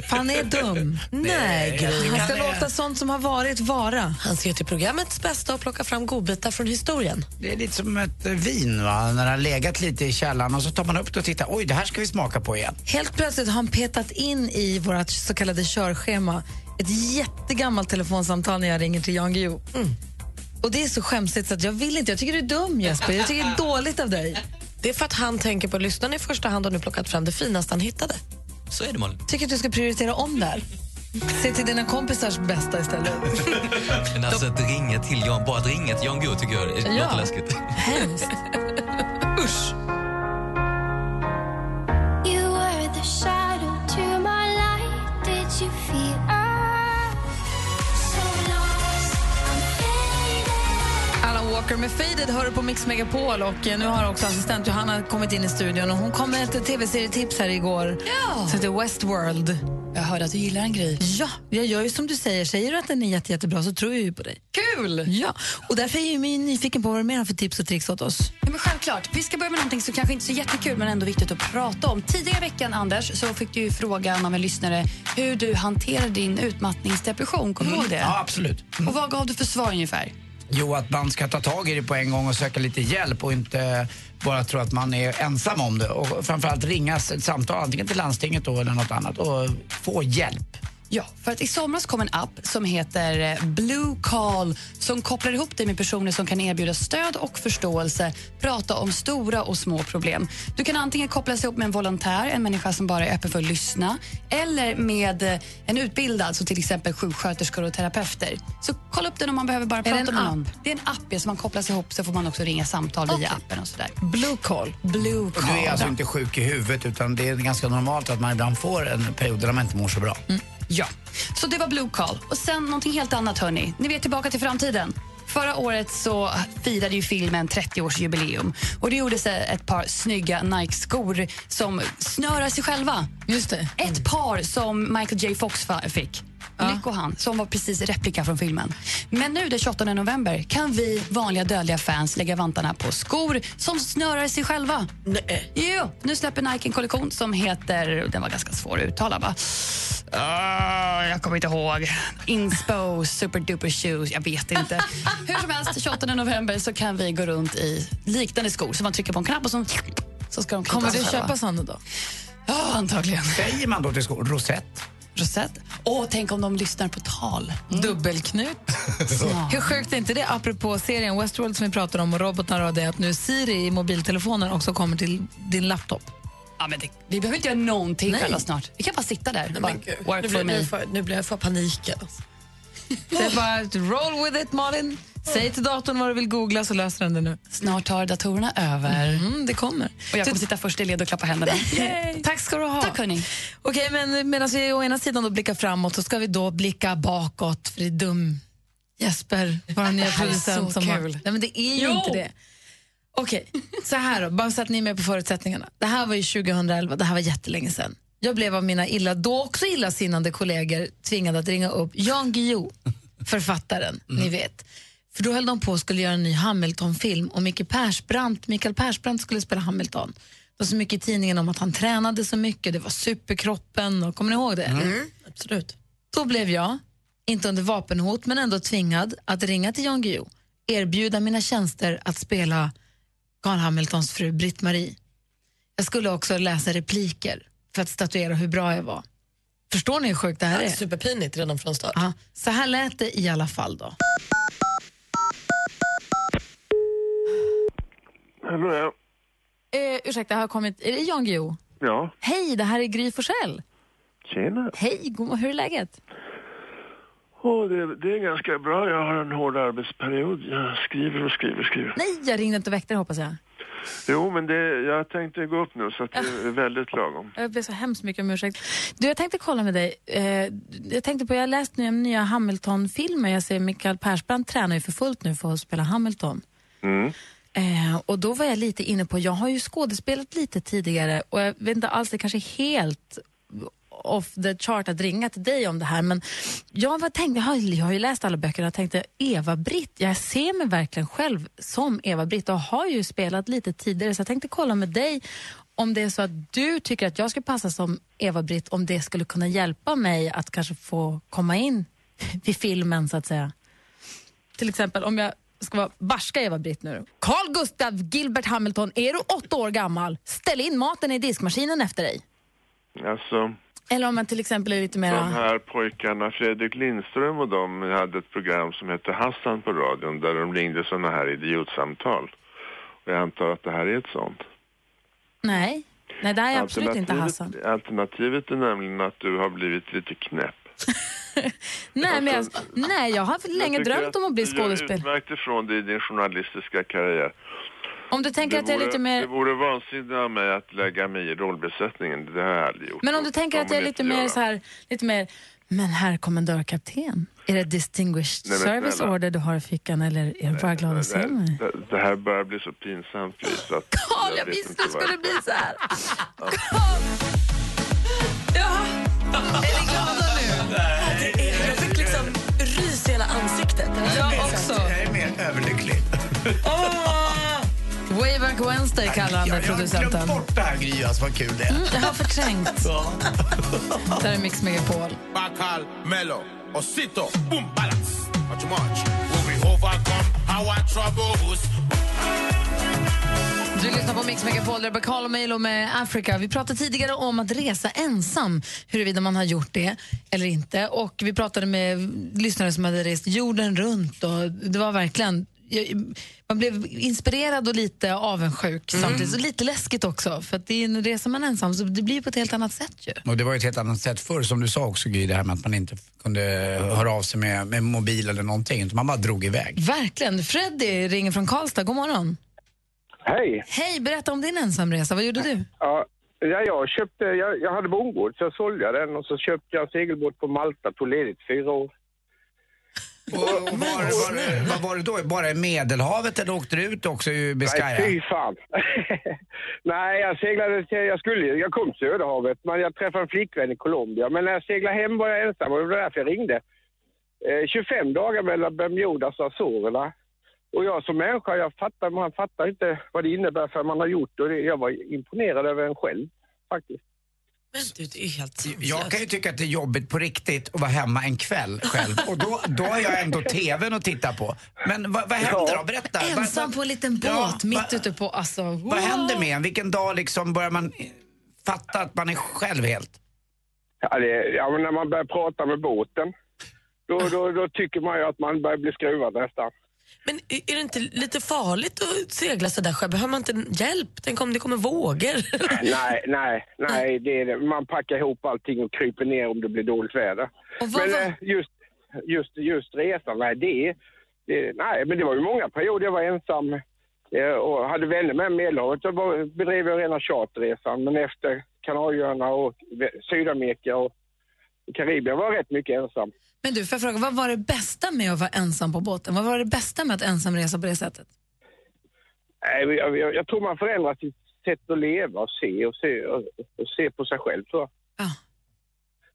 Han är dum. (laughs) Nej, Gry. Han ska låta sånt som har varit vara. Han ser till programmets bästa och plocka fram godbitar från historien. Det är lite som ett eh, vin, va? när det har legat lite i källaren och så tar man upp det och tittar. Oj, det här ska vi smaka på igen. Helt plötsligt har han petat in i vårt så kallade körschema ett jättegammalt telefonsamtal när jag ringer till Jan Guillou. Och det är så skämsigt så att jag vill inte. Jag tycker du är dum Jesper. Jag tycker det är dåligt av dig. Det är för att han tänker på lyssnarna i första hand och nu plockat fram det finaste han hittade. Så är det, Malin. Tycker att du ska prioritera om där. Se till dina kompisars bästa istället. Men alltså att ringa till Jan, bara att ringa till Jan Guillou tycker jag det Ja. låter läskigt. Hemskt. (laughs) Usch. Walker med Faded hör du på Mix Megapol och eh, nu har också assistent Johanna kommit in i studion och hon kom med ett tv-serietips här igår. Ja. Som heter Westworld. Jag hörde att du gillar en grej. Ja, jag gör ju som du säger. Säger du att den är jätte, jättebra så tror jag ju på dig. Kul! Ja, och därför är jag ju nyfiken på vad du mer har för tips och tricks åt oss. Ja, men självklart. Vi ska börja med någonting som kanske inte är så jättekul men ändå viktigt att prata om. Tidigare i veckan, Anders, så fick du ju frågan av en lyssnare hur du hanterar din utmattningsdepression. Kommer du ihåg det? Ja, absolut. Och vad gav du för svar ungefär? Jo, att man ska ta tag i det på en gång och söka lite hjälp och inte bara tro att man är ensam om det. Och framförallt ringa ett samtal, antingen till landstinget då eller något annat och få hjälp. Ja, för att i somras kom en app som heter eh, Blue Call som kopplar ihop dig med personer som kan erbjuda stöd och förståelse, prata om stora och små problem. Du kan antingen kopplas ihop med en volontär, en människa som bara är öppen för att lyssna, eller med eh, en utbildad, så till exempel sjuksköterskor och terapeuter. Så kolla upp den om man behöver bara det prata en med app? någon. Det är en app ja, som man kopplas ihop så får man också ringa samtal via appen och sådär. Blue Call. Blue Och Call. du är alltså inte sjuk i huvudet utan det är ganska normalt att man ibland får en period där man inte mår så bra. Ja. Så det var Blue Call. Och sen någonting helt annat, hörni. Ni vet Tillbaka till framtiden. Förra året så firade ju filmen 30-årsjubileum. Och det gjordes ett par snygga Nike-skor som snörar sig själva. Just det. Ett par som Michael J Fox fick. Lycko han, som var precis replika från filmen. Men nu den 28 november kan vi vanliga dödliga fans lägga vantarna på skor som snörar sig själva. Nej. Jo, nu släpper Nike en kollektion som heter, den var ganska svår att uttala va? Ah, jag kommer inte ihåg. Inspo Super Duper Shoes, jag vet inte. (laughs) Hur som helst, 28 november så kan vi gå runt i liknande skor. Så man trycker på en knapp och så, så ska de Kommer du köpa sådana då? Ja, antagligen. Säger man då till skor? Rosett? Rosett. Åh, tänk om de lyssnar på tal. Dubbelknut. (laughs) Hur sjukt är inte det, apropå serien Westworld som vi pratar om och robotarna och det, att nu Siri i mobiltelefonen också kommer till din laptop? Ja, men det, vi behöver inte göra någonting Nej. själva snart. Vi kan bara sitta där. Nej, bara, men Nu blir, jag för, nu blir jag för paniken. Alltså. Det är bara att roll with it, Malin. Säg till datorn vad du vill googla så löser den det nu. Snart tar datorerna över. Mm, det kommer. Och jag kommer sitta först i led och klappa händerna. (laughs) Tack ska du ha. Tack hörni. Okej, men medan vi å ena sidan då blickar framåt så ska vi då blicka bakåt för det är dum Jesper, vår nya Det här är producent. så som kul. nej, men det är ju Jo. inte det. Okej, så här då, bara så att ni är med på förutsättningarna. Det här var ju 2011, det här var jättelänge sedan. Jag blev av mina illa, då också illasinnande kollegor tvingad att ringa upp Jan Guillou, (laughs) författaren, ni vet. För då höll de på att skulle göra en ny Hamilton-film och Micke Persbrandt, Mikael Persbrandt skulle spela Hamilton. Det var så mycket i tidningen om att han tränade så mycket, det var superkroppen, och, kommer ni ihåg det? Mm, absolut. Då blev jag, inte under vapenhot, men ändå tvingad att ringa till Jan Guillou, erbjuda mina tjänster att spela Carl Hamiltons fru Britt-Marie. Jag skulle också läsa repliker för att statuera hur bra jag var. Förstår ni hur sjukt det här är? Superpinigt redan från start. Ja, så här lät det i alla fall då. Hallå, ja. Eh, ursäkta, har jag kommit... Är det Jan Guillou? Ja, Hej, det här är Gry Forssell. tjena. Hej, god, hur är läget? Åh, det, det är ganska bra. Jag har en hård arbetsperiod. Jag skriver och skriver och skriver. Nej, jag ringde inte och väckte hoppas jag. Jo, men det, jag tänkte gå upp nu så att det är väldigt lagom. Jag ber så hemskt mycket om ursäkt. Du, jag tänkte kolla med dig. Eh, jag tänkte på, jag har läst nya, nya Hamilton-filmer. Jag ser Mikael Persbrandt tränar ju för fullt nu för att spela Hamilton. Mm. Eh, och då var jag lite inne på, jag har ju skådespelat lite tidigare och jag vet inte alls, det kanske är helt off the chart att ringa till dig om det här men jag, var tänkt, jag, har, jag har ju läst alla böckerna och tänkte Eva-Britt, jag ser mig verkligen själv som Eva-Britt och har ju spelat lite tidigare så jag tänkte kolla med dig om det är så att du tycker att jag ska passa som Eva-Britt om det skulle kunna hjälpa mig att kanske få komma in (laughs) vid filmen så att säga. Till exempel om jag ska vara barska Eva-Britt nu. Carl Gustav Gilbert Hamilton, är du åtta år gammal? Ställ in maten i diskmaskinen efter dig. Alltså, eller om man till exempel är lite mer... de här pojkarna, Fredrik Lindström och de hade ett program som hette Hassan på radion där de ringde sådana här idiotsamtal. Och jag antar att det här är ett sånt. Nej, Nej det här är absolut inte Hassan. Alternativet är nämligen att du har blivit lite knäpp. (laughs) Nej, men jag, nej, jag har länge Jag drömt om att bli skådespelare. utmärkt ifrån dig i din journalistiska karriär. Om du tänker att jag är vore, lite det mer... vore vansinnigt av mig att lägga mig i rollbesättningen. Det har jag aldrig gjort. Men om du tänker att jag är lite mer så här, lite mer, men herr kommendörkapten, är det distinguished Nej, service snälla. order du har i fickan eller är du bara glad att se mig? Det, det här börjar bli så pinsamt Karl, (laughs) jag vet visste det skulle bli så här. (laughs) Ja. Är ni glada nu? Jag fick liksom rys i hela ansiktet. Jag också. Jag är mer överlycklig. Wayback Wednesday kallar han det, Jag har producenten. glömt bort det här Gry, alltså vad kul det är. Mm, jag har förträngt. Där är Mix Megapol. Bacal, Mello, Osito, boom, balance. Much. Will we overcome our troubles? Du lyssnar på Mix Megapol, där Bakal och Milo med Africa. Vi pratade tidigare om att resa ensam, huruvida man har gjort det eller inte. Och Vi pratade med lyssnare som hade rest jorden runt. Och det var verkligen... jag- Man blev inspirerad och lite avundsjuk samtidigt. Och lite läskigt också, för att det är en reser man ensam så det blir på ett helt annat sätt ju. Och det var ju ett helt annat sätt förr, som du sa också Gry, det här med att man inte kunde höra av sig med, med mobil eller någonting, utan man bara drog iväg. Verkligen. Freddy ringer från Karlstad. God morgon. Hej! Hej, berätta om din ensamresa. Vad gjorde du? Ja, ja, jag, köpte, jag, jag hade bondgård så jag sålde den och så köpte jag en segelbåt på Malta, tog ledigt fyra år. Och, och var, var, vad var det då? Bara i Medelhavet eller åkte du ut också i Biscaya? Nej, fy fan. (laughs) Nej, jag seglade till, jag skulle, jag kom till Söderhavet, men jag träffade en flickvän i Colombia. Men när jag seglade hem var jag ensam och det var därför jag ringde. Eh, 25 dagar mellan Bermudas och Azorerna. Och jag som människa, jag fattar, man fattar inte vad det innebär för man har gjort och det, jag var imponerad över en själv, faktiskt. Men du, det är helt Jag kan ju tycka att det är jobbigt på riktigt att vara hemma en kväll själv. Och då, då har jag ändå TVn att titta på. Men vad, vad händer då? Berätta. Ensam på en liten båt Ja, mitt ute på... Alltså, wow. Vad händer med en? Vilken dag liksom börjar man fatta att man är själv helt? Ja, det, ja men när man börjar prata med båten, då, då, då tycker man ju att man börjar bli skruvad nästan. Men är det inte lite farligt att segla så där själv? Behöver man inte hjälp? Tänk om det kommer vågor? (laughs) nej, nej, nej, det det. Man packar ihop allting och kryper ner om det blir dåligt väder. Men eh, just, just, just resan, nej det, det, nej, men det var ju många perioder jag var ensam eh, och hade vänner med Medelhavet. Då bedrev jag rena charterresan, men efter Kanarieöarna och Sydamerika och Karibien var jag rätt mycket ensam. Men du, får jag fråga, vad var det bästa med att vara ensam på båten? Vad var det bästa med att ensam resa på det sättet? Jag, jag, jag tror man förändrar sitt sätt att leva och se och se, och, och se på sig själv tror jag.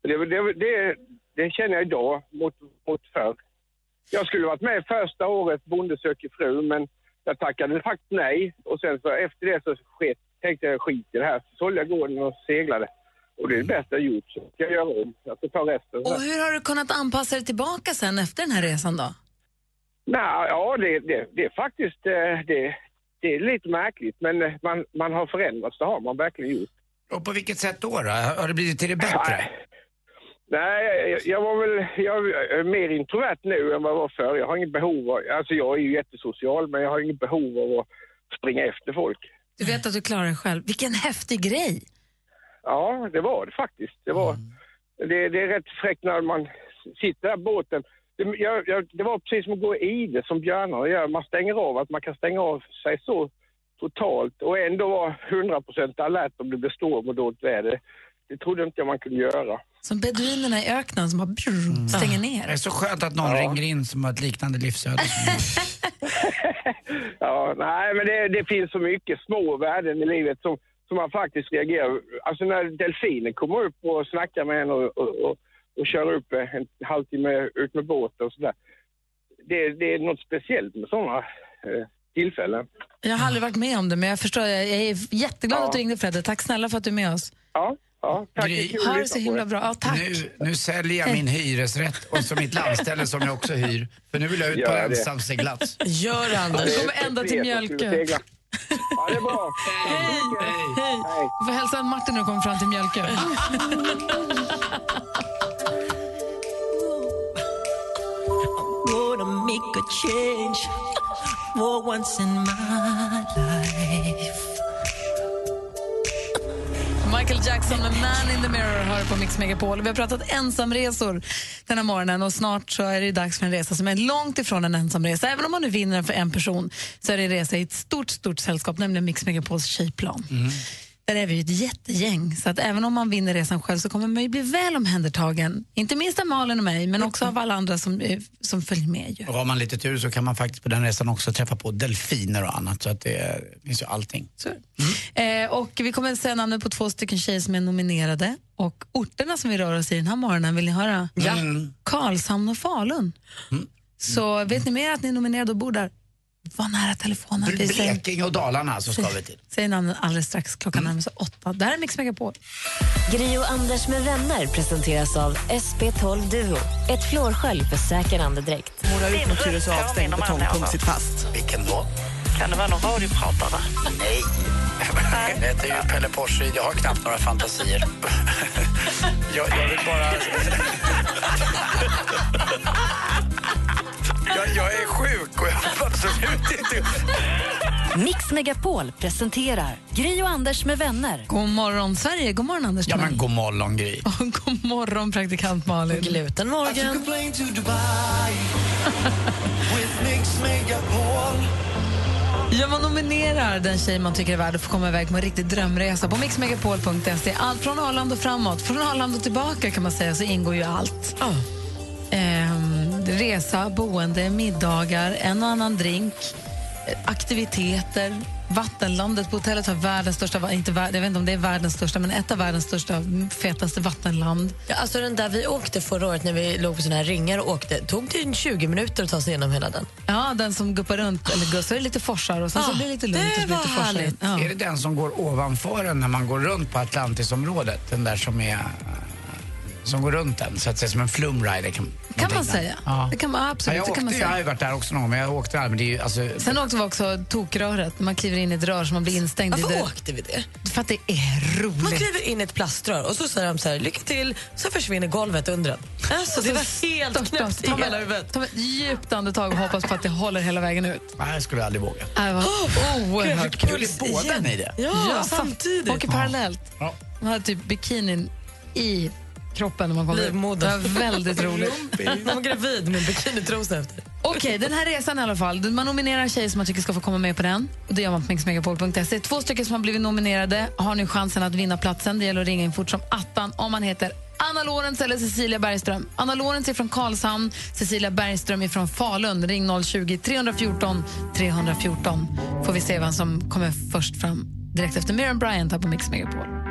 Det, det, det, det känner jag idag mot, mot förr. Jag skulle varit med första året Bonde söker fru men jag tackade faktiskt nej och sen så efter det så sket, tänkte jag skit i det här. Så sålde jag gården och seglade. Och det är det bästa jag gjort. Så jag göra om. Jag ska ta resten. Och hur har du kunnat anpassa dig tillbaka sen efter den här resan då? Nej, ja, det, det, det är faktiskt eh, det, det är lite märkligt, men eh, man, man har förändrats, det har man verkligen gjort. Och på vilket sätt då? då? Har det blivit till det bättre? Nej, jag, jag var väl jag är mer introvert nu än vad jag var förr. Jag har inget behov av, alltså jag är ju jättesocial, men jag har inget behov av att springa efter folk. Du vet att du klarar dig själv. Vilken häftig grej! Ja, det var det faktiskt. Det, var, det, det är rätt fräckt när man sitter där i båten. Det, jag, jag, det var precis som att gå i det som björnarna gör. Man stänger av, att man kan stänga av sig så totalt och ändå vara 100% alert om det blir storm och dåligt väder. Det trodde inte jag man kunde göra. Som beduinerna i öknen som bara brrr, stänger ner. Det är så skönt att någon ringer in som har ett liknande livsöde. (laughs) (laughs) Ja, nej, men det, det finns så mycket små värden i livet som, som man faktiskt reagerar. Alltså när delfiner kommer upp och snackar med en och, och, och, och kör upp en halvtimme ut med båten och sådär. Det, det är något speciellt med sådana eh, tillfällen. Jag har aldrig varit med om det, men jag förstår. Jag är jätteglad att du ringde, Fredde. Tack snälla för att du är med oss. Ja, ja tack. Gry. Ha det så på himla bra. Ja, tack. Nu, nu säljer jag min hyresrätt och så mitt landställe som jag också hyr. För nu vill jag ut på Gör det. ensam seglats. Gör det, Anders. Du kommer ända till Mjölkö. Ja, det är bra. Hej! Du får hälsa Martin när du kommer fram till Mjölkö. (laughs) Wanna make a change for once in my life. Michael Jackson med Man in the Mirror hör på Mix Megapol. Vi har pratat ensamresor den här morgonen och snart så är det dags för en resa som är långt ifrån en ensamresa. Även om man nu vinner den för en person så är det en resa i ett stort, stort sällskap, nämligen Mix Megapols tjejplan. Mm. Där är vi ett jättegäng, så att även om man vinner resan själv så kommer man ju bli väl omhändertagen. Inte minst av Malin och mig, men också av alla andra som, eh, som följer med. Ju. Och har man lite tur så kan man faktiskt på den resan också träffa på delfiner och annat. Så att det finns ju allting. Eh, och vi kommer att säga namnet på två stycken tjejer som är nominerade. Och orterna som vi rör oss i den här morgonen, vill ni höra? Ja. Mm. Karlshamn och Falun. Så vet ni mer att ni är nominerade och bor där? Var nära telefonen. Blekinge och Dalarna så ska vi till. säger namnen alldeles strax. Klockan närmar sig åtta. Det här är Mix Megapol. Gri och Anders med vänner presenteras av SP12 Duo. Ett flårskölj för säker andedräkt. Målar ut mot Tyresö avstängd betongpump sitt fast. Vilken då? Kan det vara någon radiopratare? Nej. Jag heter ju Pelle Porsche. Jag har knappt några fantasier. (laughs) Jag, jag vill bara... Jag, jag är sjuk och jag vill absolut inte... Mix Megapol presenterar Gri och Anders med vänner. God morgon, Sverige. God morgon, Anders. Ja, men god morgon, Gry. (laughs) Och god morgon, praktikant Malin. Glutenmorgon. (laughs) Ja, man nominerar den tjej man tycker är värd att få komma iväg på en riktig drömresa på mixmegapol.se. Allt från Arlanda och framåt. Från Arlanda och tillbaka kan man säga så ingår ju allt. Ehm, resa, boende, middagar, en och annan drink, aktiviteter. Vattenlandet på hotellet har världens största, inte värld, jag vet inte om det är världens största, men ett av världens största, m, fetaste vattenland. Ja, alltså den där vi åkte förra året när vi låg på såna här ringar och åkte, tog det en 20 minuter att ta sig igenom hela den. Ja, den som guppar runt, eller gussar, är det lite forsar och sen så Ja, blir det lite lugnt och så det var lite forsar. härligt. Ja. Är det den som går ovanför en när man går runt på Atlantisområdet? Den där som är... Som går runt den, så att säga som en flumrider. Kan, Kan man säga. Ja. Det kan man, absolut, ja, jag, kan man åkte, jag har ju varit där också någon gång, men jag åkte aldrig. Men det är ju, alltså, Sen åkte vi också tokröret, man kliver in i ett rör som man blir instängd i. Varför det. åkte vi det? För att det är roligt. Man kliver in i ett plaströr och så säger de så här, lycka till, så försvinner golvet under den. Alltså, det var helt knäppt i Ta hela huvudet. Ta med ett djupt andetag och hoppas på att det håller hela vägen ut. Nej, jag skulle aldrig våga. Det var oerhört kul. Är båda ni det? Ja, sam- samtidigt. Åker parallellt. Ja. Man hade typ bikinin i kroppen när man kommer. Livmodern. Det var väldigt roligt. Man var gravid med bikinitrosa efter. Okej, den här resan i alla fall. Man nominerar tjejer som man tycker ska få komma med på den. Och det gör man på mixmegapol.se. Två stycken som har blivit nominerade har nu chansen att vinna platsen. Det gäller att ringa in fort som attan om man heter Anna Lorentz eller Cecilia Bergström. Anna Lorentz är från Karlshamn, Cecilia Bergström är från Falun. Ring 020-314 314 får vi se vem som kommer först fram direkt efter Miriam Bryant här på Mix Megapol.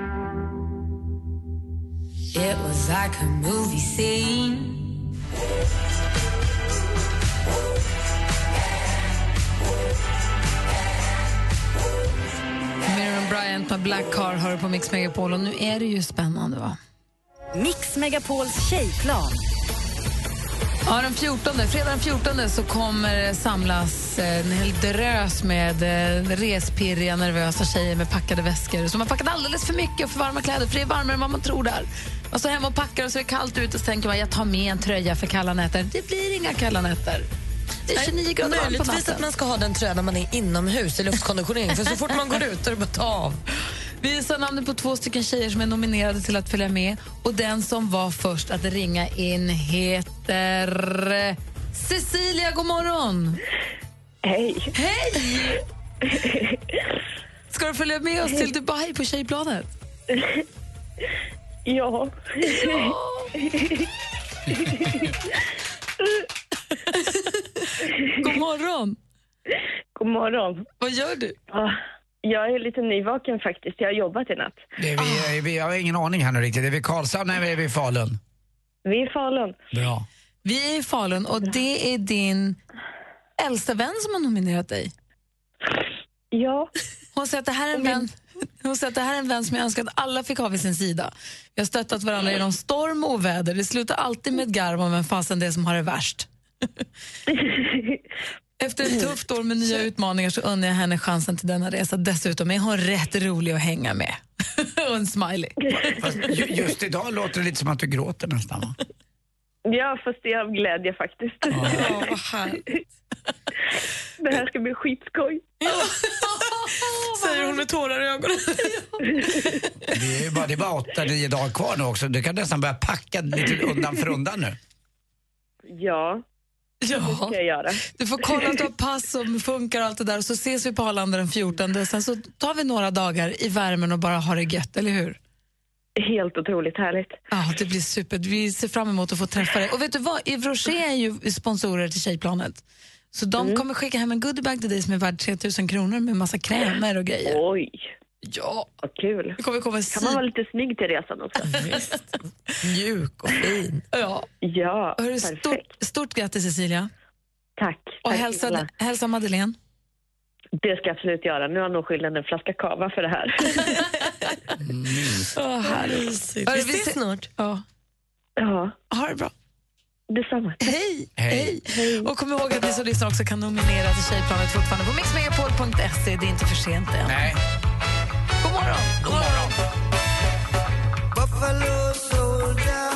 It was like a movie scene. Miriam Bryant med Black Car hör på Mix Megapol och nu är det ju spännande va? Mix Megapols tjejplan. Ja, den 14, fredag den 14 så kommer det samlas eh, en hel drös med eh, respirriga, nervösa tjejer med packade väskor som har packat alldeles för mycket och för varma kläder, för det är varmare än vad man tror där. Man står hemma och packar och så är det kallt ute och så tänker man jag tar med en tröja för kalla nätter. Det blir inga kalla nätter. Det är 29 grader varmt på Möjligtvis natten. att man ska ha den tröjan när man är inomhus i luftkonditionering. För så fort man går ut är det bara att ta av. Vi sa namnet på två stycken tjejer som är nominerade till att följa med. Och Den som var först att ringa in heter Cecilia. God morgon! Hej! Hej! (laughs) Ska du följa med oss till Dubai på tjejplanet? Ja. (laughs) God morgon! God morgon. Vad gör du? Ja, jag är lite nyvaken faktiskt. Jag har jobbat i natt. Det är vi, vi, jag har ingen aning här nu riktigt. Är vi Karlshamn eller är vi Falun? Vi är i Falun. Bra. Vi är i Falun och det är din äldsta vän som har nominerat dig. Ja. Hon säger att det här är en vän hon säger att det här är en vän som jag önskar att alla fick ha vid sin sida. Vi har stöttat varandra genom storm och oväder. Det slutar alltid med ett garv om vem fasen det är som har det värst. (laughs) Efter ett tufft år med nya utmaningar så unnar jag henne chansen till denna resa. Dessutom är hon rätt rolig att hänga med. (laughs) och en smiley. Fast ju, just idag låter det lite som att du gråter nästan va? Ja, fast det är av glädje faktiskt. Ja, (laughs) vad härligt. Det här ska bli skitskoj. (laughs) Säger hon med tårar i ögonen. (laughs) Det är bara, det är bara åtta, nio dagar kvar nu också. Du kan nästan börja packa lite undan för undan nu. Ja, det Ja. ska jag göra. Du får kolla att du har pass och funkar och allt det där och så ses vi på Arlanda den 14. Sen så tar vi några dagar i värmen och bara har det gött, eller hur? Helt otroligt härligt. Ja, det blir super. Vi ser fram emot att få träffa dig. Och vet du vad? Yves Rocher är ju sponsorer till Tjejplanet. Så de Mm. kommer skicka hem en goodiebag till dig som är värd 3000 kronor med massa krämer och grejer. Oj. Ja. Vad kul. Det kommer komma Kan man vara lite snygg till resan också? Mjuk och fin. Ja. Ja, Hörru, perfekt. stort, stort grattis Cecilia. Tack. Och Tack hälsa, hälsa Madeleine. Det ska jag absolut göra. Nu har nog skylden en flaska kava för det här. (laughs) Åh, härligt. Vi ses se- snart. Ja. Ja, Ha det bra. detsamma. Hej. Hej. Och kom ihåg att ni som lyssnar också kan nominera till Tjejplanet fortfarande på mixmegapol.se. Det är inte för sent än. Nej. God morgon. God morgon. Buffalo soldier.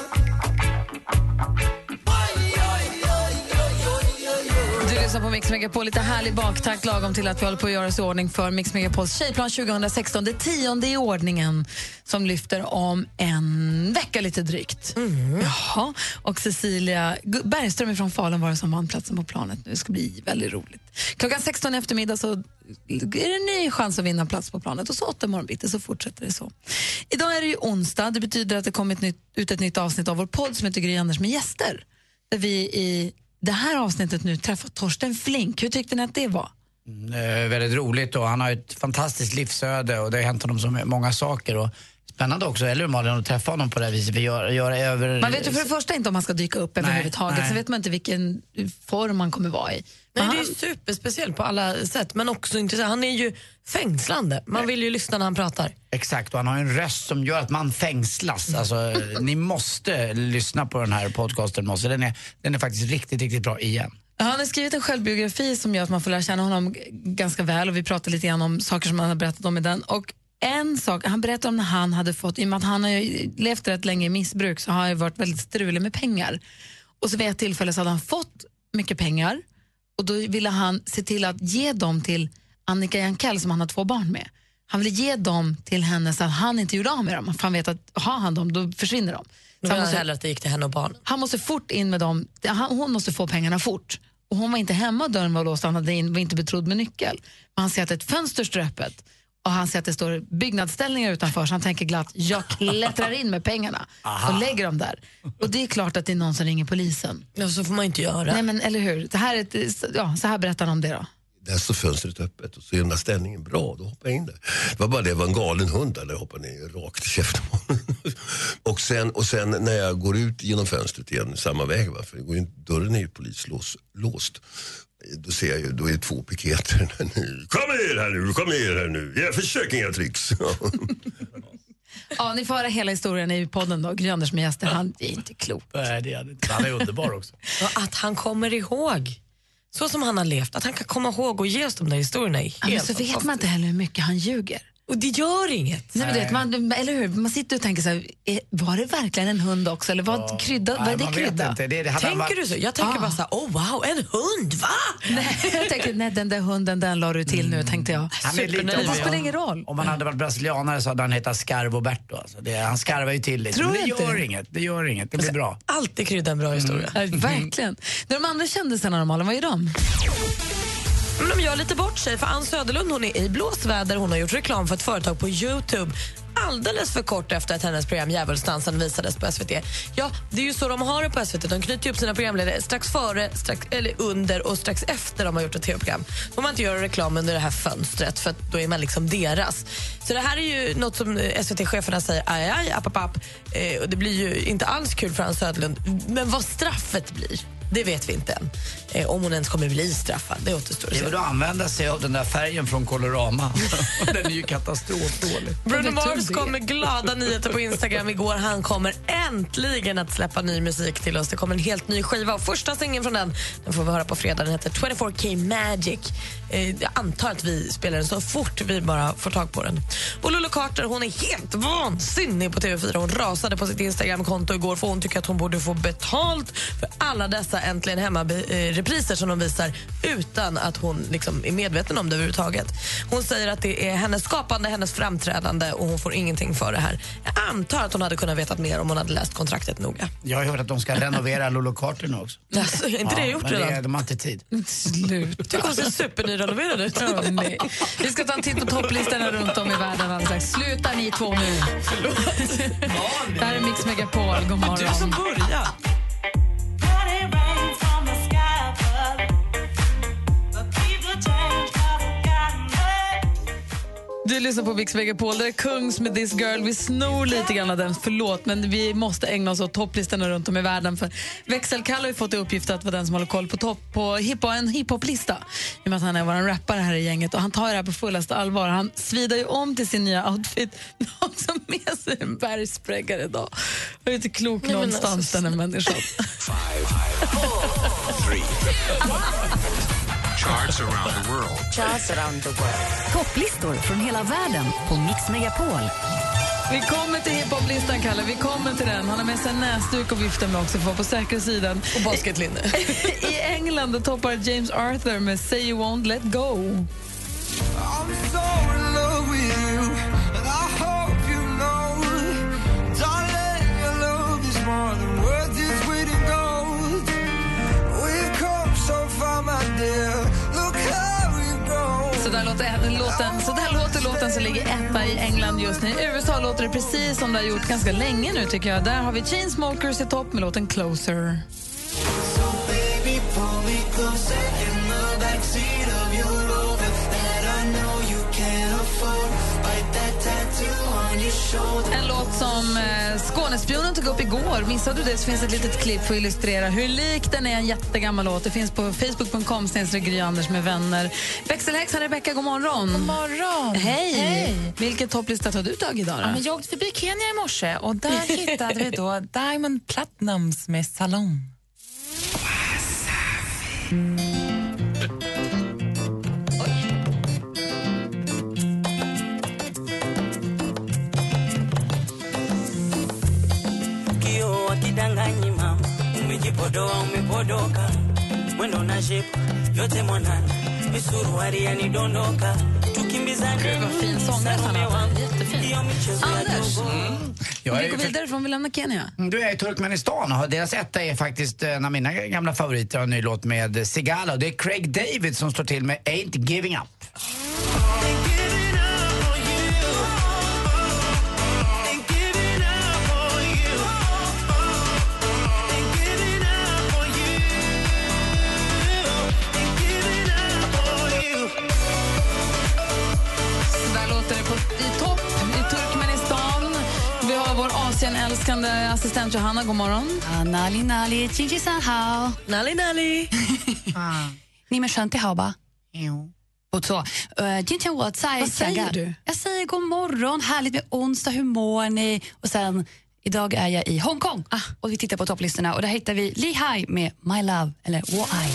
Lyssnar på Mix Megapol, lite härlig baktakt lagom till att vi håller på att göra oss i ordning för Mix Megapols Tjejplan 2016. Det tionde i ordningen som lyfter om en vecka lite drygt. Jaha. Och Cecilia Bergström från Falun var det som vann platsen på planet nu. Det ska bli väldigt roligt. Klockan 16 i eftermiddag så är det en ny chans att vinna plats på planet och så åtta morgon bitti så fortsätter det så. Idag är det ju onsdag. Det betyder att det kommer ett nytt, ut ett nytt avsnitt av vår podd som heter Gry Anders med gäster. Där vi i det här avsnittet nu träffat Torsten Flink. Hur tyckte ni att det var? Mm, eh, väldigt roligt och han har ett fantastiskt livsöde och det har hänt honom så många saker. Och spännande också, eller hur Malin, att träffa honom på det här viset. Vi gör, gör över... Man vet ju för det första inte om han ska dyka upp överhuvudtaget. Sen vet man inte vilken form han kommer vara i. Nej, Men det är han- superspeciellt på alla sätt, men också intressant. Han är ju fängslande. Man vill ju lyssna när han pratar. Exakt, och han har en röst som gör att man fängslas. Alltså, (laughs) ni måste lyssna på den här podcasten. Måste. Den, är, den är faktiskt riktigt, riktigt bra igen. Han har skrivit en självbiografi som gör att man får lära känna honom ganska väl och vi pratar lite grann om saker som han har berättat om i den. Och en sak, han berättar om när han hade fått, i och med att han har levt rätt länge i missbruk så har han varit väldigt strulig med pengar. Och så vid ett tillfälle så hade han fått mycket pengar och då ville han se till att ge dem till Annika Jankell som han har två barn med. Han ville ge dem till henne så att han inte gjorde av med dem. För han vet att har han dem då försvinner de. Så han måste- hellre att det gick till henne och barnen. han måste fort in med dem. Han, hon måste få pengarna fort. Och hon var inte hemma, dörren var låst, han hade in, var inte betrodd med nyckel. Men han ser att ett fönster står öppet och han ser att det står byggnadsställningar utanför så han tänker glatt, jag klättrar in med pengarna Aha. och lägger dem där. Och det är klart att det är någon som ringer polisen. Ja, så får man inte göra. Nej men eller hur, det här är ett, ja, så här berättar han om det då. Där står fönstret öppet och så är den där ställningen bra, då hoppar jag in där. Det var bara det, det var en galen hund där, där jag hoppade ner rakt i käften (laughs) och, sen, och sen när jag går ut genom fönstret igen, samma väg, va? för går inte- dörren är ju polislåst. Då ser jag ju, då är det två piketer. (laughs) kom ner här nu, kom ner här nu. Jag försöker inga tricks. (laughs) Ja, ni får höra hela historien i podden då, Gry Anders med gäster. Han är inte klok. Nej, det är han inte. Han är underbar också. (laughs) Och att han kommer ihåg. Så som han har levt, att han kan komma ihåg och ge oss de där historierna är Ja, men helt så vet man inte heller hur mycket han ljuger. Och det gör inget. Nej, men vet, man, eller hur? Man sitter och tänker så här, är- var det verkligen en hund också? Eller vad, krydda, vad är det krydda? inte. Det- det Tänker varit- du så? Jag tänker Ah. bara så här, oh wow, en hund, va? Nej, jag tänker, nej den där hunden den la du till nu tänkte jag. Han är lite det man- spelar ingen roll. Om han hade varit brasilianare så hade han hetat Scarvoberto. Alltså det, han skarvar ju till lite. Tror Men det inte. gör inget. Det gör inget. Det blir bra. Alltid krydda en bra historia. Ja, verkligen. De andra kändisarna, Malin, vad är de? Men de gör lite bort sig, för Ann Söderlund hon är i blåsväder. Hon har gjort reklam för ett företag på Youtube. alldeles för kort efter att hennes program Djävulsdansen visades på SVT. Ja, det är ju så de har det på SVT. De knyter upp sina programledare strax före, strax, eller under och strax efter de har gjort ett tv-program. Då får man inte göra reklam under det här fönstret för att då är man liksom deras. Så det här är ju något som SVT-cheferna säger, aj, aj, app, app, app. Eh, och det blir ju inte alls kul för Ann Söderlund. Men vad straffet blir, det vet vi inte än. Eh, om hon ens kommer bli straffad, det återstår att Det är se. väl att använda sig av den där färgen från Colorama. (laughs) den är ju katastrofdålig. Bruno Mars kom med glada nyheter på Instagram igår. Han kommer äntligen att släppa ny musik till oss. Det kommer en helt ny skiva. Och första singeln från den den får vi höra på fredag. Den heter 24K Magic. Eh, jag antar att vi spelar den så fort vi bara får tag på den. Och Lulu Carter hon är helt vansinnig på TV4. Hon rasade på sitt Instagramkonto igår för hon tycker att hon borde få betalt för alla dessa Äntligen hemma-repriser som de visar utan att hon liksom är medveten om det överhuvudtaget. Hon säger att det är hennes skapande, hennes framträdande och hon får ingenting för det här. Jag antar att hon hade kunnat veta mer om hon hade läst kontraktet noga. Jag har hört att de ska renovera Lolo Carter nu också. Alltså, är inte det gjort men redan? Det, de har inte tid. Slut. Tycker hon ser supernyrenoverad ut. Ja, nej. Vi ska ta en titt på topplistorna runt om i världen alldeles. Sluta ni två nu. Det här är Mix Megapol. God morgon. Du som börjar. Du lyssnar på Mix Megapol. Det är Kungs med This Girl. Vi snor lite grann av den, förlåt, men vi måste ägna oss åt topplistorna runt om i världen. För Växelkalle har ju fått i uppgift att vara den som håller koll på, topp, på hip en hiphoplista. I och med att han är vår rappare här i gänget och han tar det här på fullaste allvar. Han svidar ju om till sin nya outfit. (laughs) Han har också med sig en bergsprängare idag. Jag är inte klok Nej, men någonstans alltså- den här människan. (laughs) Charts around the world. Charts around the world. Topplistor från hela världen på Mix Megapol. Vi kommer till hiphoplistan, Kalle. Vi kommer till den. Han har med sig en näsduk och viftar med också för att vara på säkra sidan. Och basketlinne. (laughs) I England toppar James Arthur med Say you won't let go. Så där låter, låten, så där låter låten som ligger etta i England just nu. I USA låter det precis som det har gjort ganska länge nu tycker jag. Där har vi Chainsmokers i topp med låten Closer. En låt som eh, Skånespionen tog upp igår. Missade du det så finns ett litet klipp för att illustrera hur lik den är en jättegammal låt. Det finns på facebook.com Anders med vänner. Växelhäxan Rebecka, god morgon. God morgon. Hej. Hej. Vilken topplista tar du tag i idag? då? Ja, men jag åkte förbi Kenya i morse och där (laughs) hittade vi då Diamond Platinums med Salom. Kio wakidanganyi mama, umejipodoa umepodoka, mwendo na shepu yote mwanana, misuruari yanidondoka, tukimbizane Gud, vad fin sångare han har. Jättefin. hiyo michezo ya Anders. Jag vi ju går vidare från vi lämnar Kenya. Du är i Turkmenistan och deras etta är faktiskt en av mina gamla favoriter av en ny låt med Sigala. Det är Craig David som slår till med Ain't Giving Up. älskande assistent Johanna, god morgon. Nali nali, ching ching san. Nali nali. (laughs) Ah. Ni men skönt i hao. Och så. Uh, Vad säger du? Jag säger god morgon, härligt med onsdag, hur mår ni? Och sen, idag är jag i Hongkong ah. och vi tittar på topplistorna och där hittar vi Li Hai med My Love, eller Wo Ai.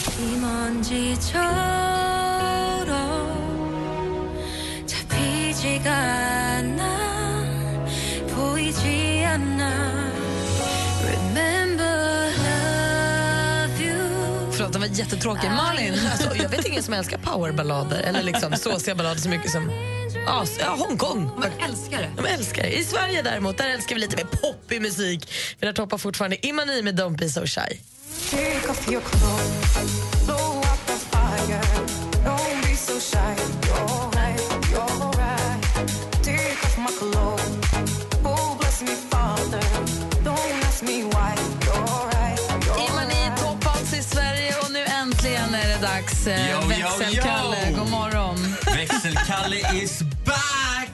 Den var jättetråkig. Malin? Alltså, jag vet ingen som älskar powerballader eller liksom såsiga ballader så mycket som ja, Hongkong. De älskar det. De älskar det. I Sverige däremot, där älskar vi lite mer poppig musik. För där toppar fortfarande Imani med Don't be so shy. Take off your clothes blow up the fire Don't be so shy dags. Eh, Yo, Växelkalle, god morgon. (laughs) Växelkalle is back!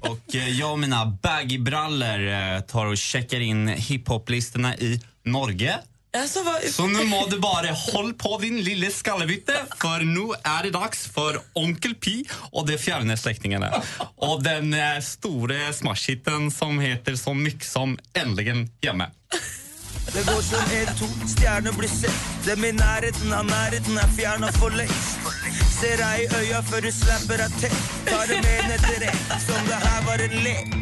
(laughs) Och eh, jag och mina baggybrallor eh, tar och checkar in hiphoplistorna i Norge. Alltså, vad... Så nu må du bara håll på din lille skallebytte för nu är det dags för Onkel P och de fjärde släktingarna. Och den stora smashhiten som heter så mycket som Äntligen hemma. Det går som en, to stjerner blir sett. Dem i nærheten av nærheten er fjerna for lengst. Ser deg i øya før du slapper av tett. Tar dem med etter direkt, som det her var en lek.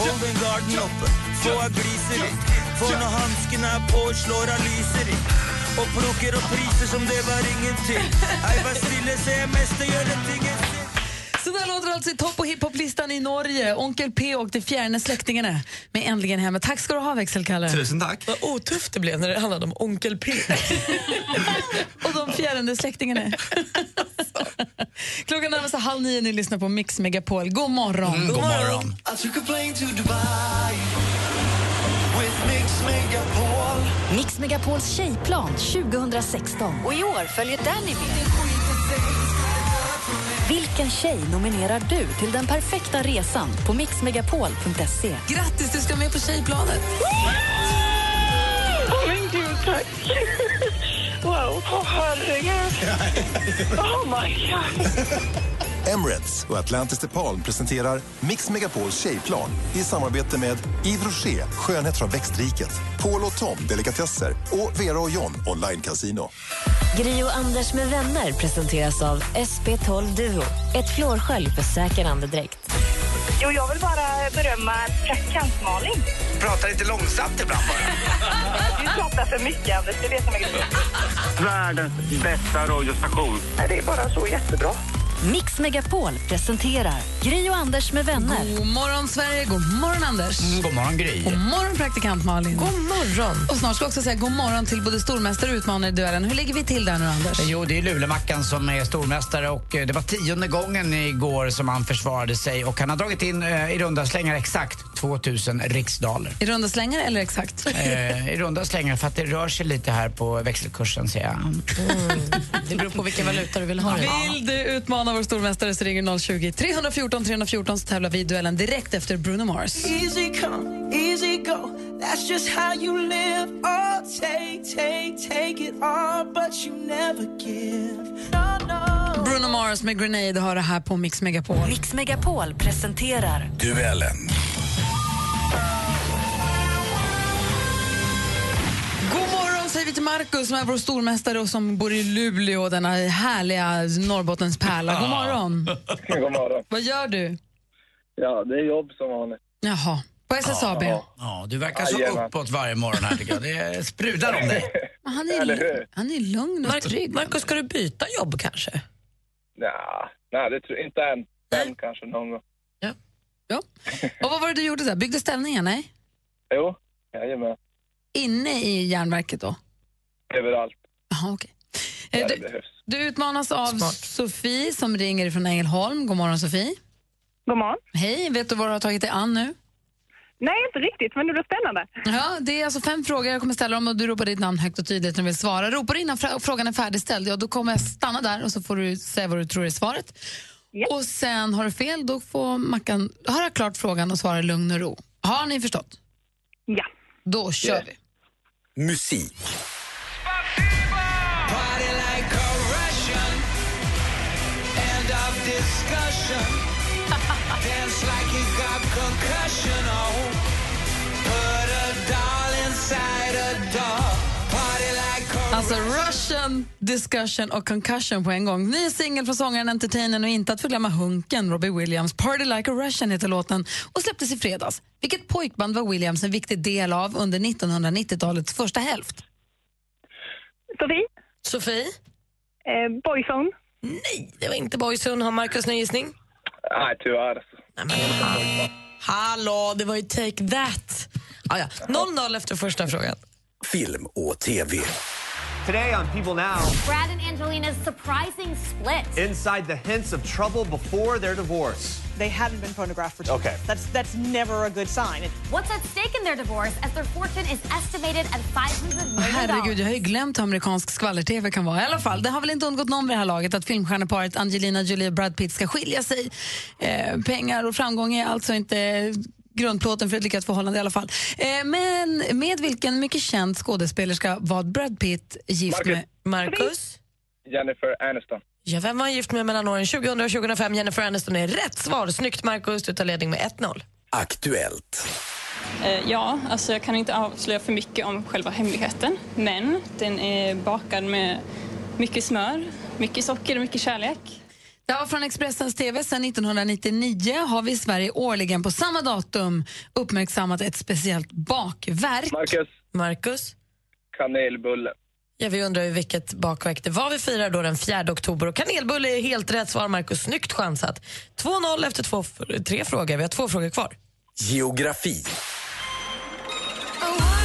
Hold den garden oppe, få av gliser litt. For når hansken er på, slår av lyser i. Og plukker opp priser som det var ingenting. Ei, vær stille, se mester gjøre tingen. Så där låter alltså i topp på hiphoplistan i Norge. Onkel P och de fjärde släktingarna med Äntligen hemma. Tack ska du ha, Växelkalle. Tusen tack. Vad otufft det blev när det handlade om Onkel P. (laughs) Och de fjärde släktingarna. Klockan närmar sig halv nio. Ni lyssnar på Mix Megapol. God morgon. Mm, god morgon. Mix Megapols tjejplan 2016. Och i år följer Danny med. Vilken tjej nominerar du till den perfekta resan på mixmegapol.se? Grattis, du ska med på tjejplanet. Åh, men gud, tack. (laughs) Wow, åh herregud. Oh my god. Emirates och Atlantis DePaul presenterar Mix Megapols tjejplan i samarbete med Yves Rocher, skönhet från växtriket, Paul och Tom, delikatesser och Vera och John, online casino. Gri och Anders med vänner presenteras av SP12 Duo. Ett flårskölj för säker andedräkt. Jo, jag vill bara berömma praktikant Malin. Pratar lite långsamt ibland bara. (laughs) Du pratar för mycket, Anders. Det är det som är grejen. Världens bästa radiostation. Det är bara så jättebra. Mix Megapol presenterar Gri och Anders med vänner. God morgon, Sverige. God morgon, Anders. Mm, god morgon, Gry. God morgon, praktikant Malin. God morgon. Och snart ska jag också säga god morgon till både stormästare och utmanare i duellen. Hur ligger vi till där nu, Anders? Jo, det är Lulemackan som är stormästare och eh, det var tionde gången igår som han försvarade sig och han har dragit in eh, i runda slängar exakt 2000 riksdaler. I runda slängar eller exakt? Eh, I runda slängar för att det rör sig lite här på växelkursen ser jag. (laughs) Det beror på vilken valuta du vill ha. Vill du utmana vår stormästare så ringer 020 314 314 så tävlar vi i duellen direkt efter Bruno Mars. Easy come, easy go. That's just how you live. Oh, take, take, take it all, but you never give. No, no. Bruno Mars med Grenade har det här på Mix Megapol. Mix Megapol presenterar Duellen. Vi till Markus som är vår stormästare och som bor i Luleå, denna härliga Norrbottens pärla. God morgon. (laughs) God morgon. Vad gör du? Ja, det är jobb som vanligt. Jaha, på SSAB? Ja, du verkar så Jajamän. uppåt varje morgon här tycker jag. Det sprudlar om dig. (laughs) Men Han Eller är, han är lugn och trygg. Markus, ska du byta jobb kanske? Ja, nej, det tror jag inte än. Sen kanske någon gång. Ja. Och vad var det du gjorde där? Byggde ställningar? Nej? Jo, jajamän. Inne i järnverket då? Överallt. Jaha, okej. Eh, Där det Du, behövs. du utmanas av Sofie som ringer från Ängelholm. God morgon Sofie. God morgon. Hej, vet du vad du har tagit dig an nu? Nej, inte riktigt, men det blir spännande. Ja, det är alltså fem frågor jag kommer ställa dem och du ropar ditt namn högt och tydligt när du vill svara. Ropar du innan frågan är färdigställd, ja, då kommer jag stanna där och så får du säga vad du tror är svaret. Och sen har du fel, då får Mackan höra klart frågan och svara i lugn och ro. Har ni förstått? Ja. Då kör vi. Musik. (laughs) Alltså Russian, discussion och concussion på en gång. Ny singel från sångaren Entertainern och inte att förglömma hunken Robbie Williams. Party like a Russian heter låten och släpptes i fredags. Vilket pojkband var Williams en viktig del av under 1990-talets första hälft? Sofie? Sofie? Eh, Boyzone? Nej, det var inte Boyzone. Har Markus någon gissning? Nej, tyvärr. Hallå, det var ju Take That. Ah, ja. 0-0 efter första frågan. Film och TV. Today on People Now, Brad and Angelina's surprising split. inside the hints of trouble before their divorce. They hadn't been photographed for two Okay. months. That's that's never a good sign. What's at stake in their divorce as their fortune is estimated at 500 million Herregud, jag har ju glömt hur amerikansk skvaller-tv kan vara. I alla fall, det har väl inte undgått någon vid det här laget att filmstjärneparet Angelina Jolie och Brad Pitt ska skilja sig. Eh, pengar och framgång är alltså inte grundplåten för ett lyckat förhållande i alla fall. Eh, men med vilken mycket känd skådespelerska var Brad Pitt gift Marcus. med? Marcus? Jennifer Aniston. Ja, vem var han gift med mellan åren 2000 och 2005? Jennifer Aniston är rätt svar. Snyggt Marcus, du tar ledning med 1-0. Aktuellt. Eh, Ja, alltså jag kan inte avslöja för mycket om själva hemligheten. Men den är bakad med mycket smör, mycket socker och mycket kärlek. Det var från Expressens TV. Sedan 1999 har vi i Sverige årligen på samma datum uppmärksammat ett speciellt bakverk. Marcus. Marcus? Kanelbulle. Ja, vi undrar ju vilket bakverk det var vi firar då den 4 oktober. Och kanelbulle är helt rätt svar, Marcus. Snyggt chansat. 2-0 efter två, tre frågor. Vi har två frågor kvar. Geografi. Det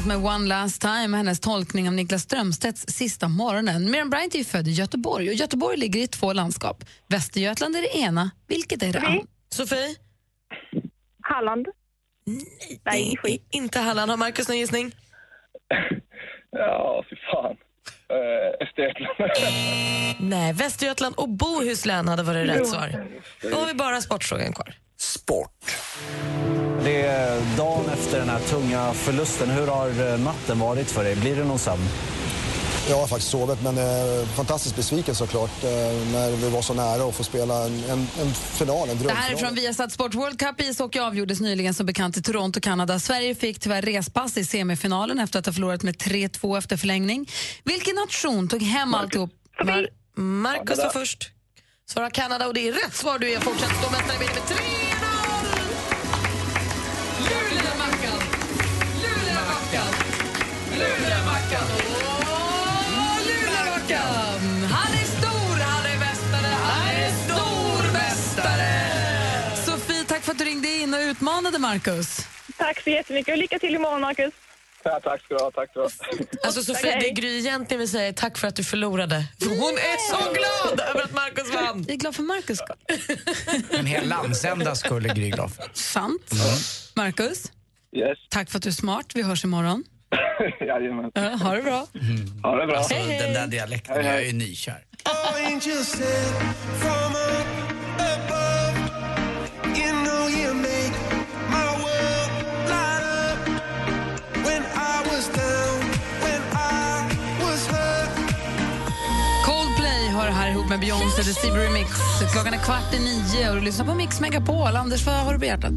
Bryant med One Last Time, hennes tolkning av Niklas Strömstedts Sista morgonen. Miriam Bryant är ju född i Göteborg och Göteborg ligger i två landskap. Västergötland är det ena, vilket är det andra? Sofie? Halland. Nej, skit. Inte Halland. Har Marcus någon gissning? (laughs) Ja, fy fan. Uh, Östergötland. Nej, Västergötland och Bohuslän hade varit rätt svar. Då har vi bara sportfrågan kvar. Det är dagen efter den här tunga förlusten. Hur har eh, natten varit för dig? Blir det någon sömn? Jag har faktiskt sovit, men eh, fantastiskt besviken såklart eh, när vi var så nära att få spela en, en, en final, en Det här är från Viasat Sport. World Cup i ishockey avgjordes nyligen som bekant i Toronto, Kanada. Sverige fick tyvärr respass i semifinalen efter att ha förlorat med 3-2 efter förlängning. Vilken nation tog hem alltihop? Mar Marcus var först. Svarar Kanada och det är rätt svar. Du är fortsatt stormästare med 3-0! Luleåmackan! Luleåmackan! Luleåmackan! Åh, Luleåmackan! Han är stor, han är mästare, han är stormästare! Sofie, tack för att du ringde in och utmanade Marcus. Tack så jättemycket och lycka till imorgon, Marcus. (laughs) Ja, tack ska du ha. Tack ska du ha. (laughs) Alltså Sofie, det Gry egentligen vill säga är tack för att du förlorade. För hon är så glad över att Marcus vann. Jag är glad för Marcus skull. (laughs) En hel landsändas skull är Gry glad för. Sant. Marcus, Yes. tack för att du är smart. Vi hörs imorgon. Jajamän. Ja, ha det bra. Ha det bra. Alltså, den där dialekten, jag är ju nykär. Med Beyoncé, The Stevie Remix. Klockan är kvart i nio och du lyssnar på Mix Megapol. Anders, vad har du på hjärtat?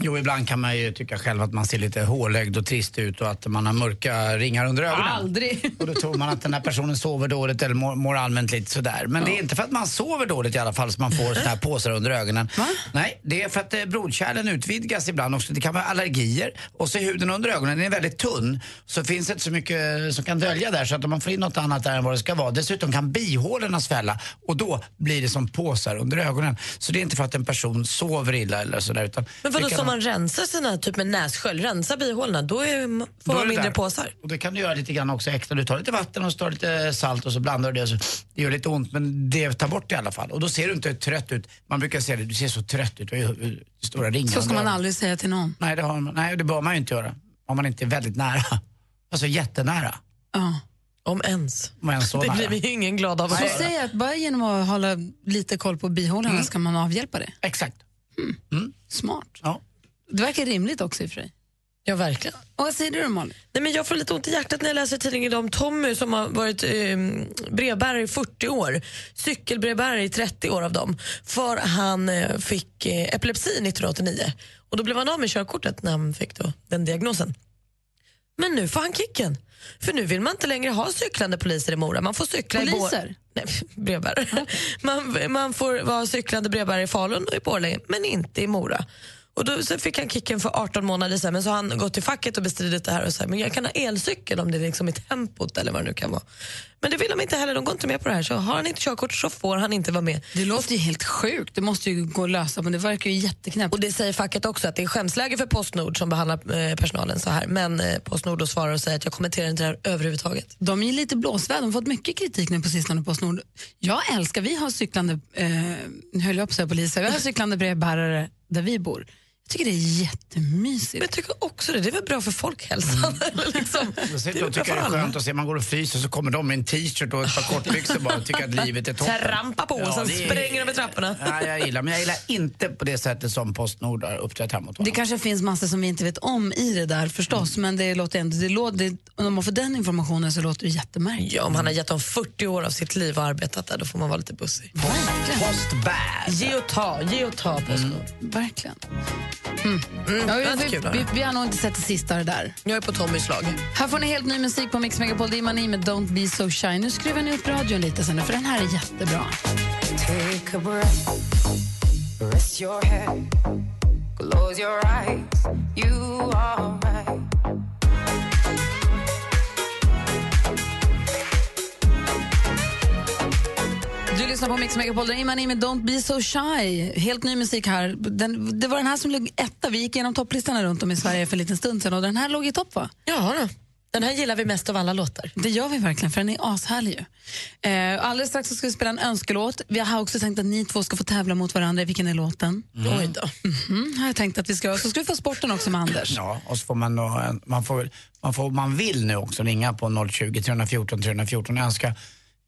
Jo, ibland kan man ju tycka själv att man ser lite hålögd och trist ut och att man har mörka ringar under ögonen. Aldrig. Och då tror man att den här personen sover dåligt eller mår, mår allmänt lite sådär. Men det är inte för att man sover dåligt i alla fall som man får såna här påsar under ögonen. Nej, det är för att eh, blodkärlen utvidgas ibland också. Det kan vara allergier och så är huden under ögonen, den är väldigt tunn. Så finns det inte så mycket som kan dölja där så att om man får in något annat där än vad det ska vara. Dessutom kan bihålorna svälla och då blir det som påsar under ögonen. Så det är inte för att en person sover illa eller sådär. Utan Men vadå, man rensar sina, typ med nässkölj, rensa bihålorna, då är, får man mindre där. påsar? Och det kan du göra lite grann också extra. Du tar lite vatten och så tar lite salt och så blandar du det. Så det gör lite ont men det tar bort det i alla fall. Och då ser du inte trött ut. Man brukar säga det, du ser så trött ut. Du har ju stora ringar. Så ska man aldrig säga till någon. Nej det, har man, nej, det bör man ju inte göra. Om man inte är väldigt nära. (laughs) Alltså jättenära. Ja. Om ens. Om ens (laughs) det blir vi ju ingen glad av att Så höra. säg att bara genom att hålla lite koll på bihålorna ska man avhjälpa det. Exakt. Smart. Ja. Det verkar rimligt också i och för sig. Ja, verkligen. Och vad säger du då Malin? Nej, men jag får lite ont i hjärtat när jag läser tidningen om Tommy som har varit eh, brevbärare i 40 år, cykelbrevbärare i 30 år av dem, för han eh, fick eh, epilepsi 1989. Och Då blev han av med körkortet när han fick då, den diagnosen. Men nu får han kicken. För nu vill man inte längre ha cyklande poliser i Mora. Man får cykla i Poliser? Nej, (laughs) brevbärare. Man, man får vara cyklande brevbärare i Falun och i Borlänge, men inte i Mora. Och då så fick han kicken för 18 månader sen, men så har han gått till facket och bestridit det här och sagt men jag kan ha elcykel om det liksom är tempot eller vad det nu kan vara. Men det vill de inte heller, de går inte med på det här. Så har han inte körkort så får han inte vara med. Det låter ju helt sjukt. Det måste ju gå att lösa, men det verkar ju jätteknäppt. Och det säger facket också, att det är skämsläge för Postnord som behandlar eh, personalen så här. Men eh, Postnord då svarar och säger att jag kommenterar inte det här överhuvudtaget. De är lite blåsväder, de har fått mycket kritik nu på sistone Postnord. Jag älskar, vi har cyklande, eh, nu höll jag på att säga poliser, vi har cyklande brevbärare där vi bor. Jag tycker det är jättemysigt. Jag tycker också det, det är väl bra för folkhälsan. liksom. Jag sitter och tycker det är skönt att se man går och fryser så kommer de med en t-shirt och ett par kortbyxor bara och tycker att livet är toppen. Trampa på och sen det är- spränger de i trapporna. Nej, jag gillar, men jag gillar inte på det sättet som Postnord har uppträtt här mot Det varandra. kanske finns massor som vi inte vet om i det där förstås, men det låter ändå, det låter, det, om man får den informationen så låter det jättemärkligt. Ja, om han har gett dem 40 år av sitt liv och arbetat där, då får man vara lite bussig. Postbad. Ge och ta, ge och ta Postnord. Verkligen. Mm. Ja, det är vi, vi, vi har nog inte sett det sista det där. Jag är på Tommys lag. Här får ni helt ny musik på Mix Megapol. Det är Mani med Don't be so shy. Nu skruvar ni upp radion lite sen, för den här är jättebra. Take a breath, rest your head, close your eyes. You are right. Lyssnar på Mix Megapol. Där med Don't be so shy. Helt ny musik här. Den, det var den här som låg etta. Vi gick igenom topplistorna runt om i Sverige för en liten stund sedan och den här låg i topp va? Ja, då. den här gillar vi mest av alla låtar. Det gör vi verkligen, för den är ashärlig ju. Eh, alldeles strax så ska vi spela en önskelåt. Vi har också tänkt att ni två ska få tävla mot varandra. Vilken är låten? Mm. Oj då. Mhm, har jag tänkt att vi ska. Så ska vi få sporten också med Anders. Ja, och så får man, då, man, får, man får, man vill nu också ringa på 020 314 314 och önska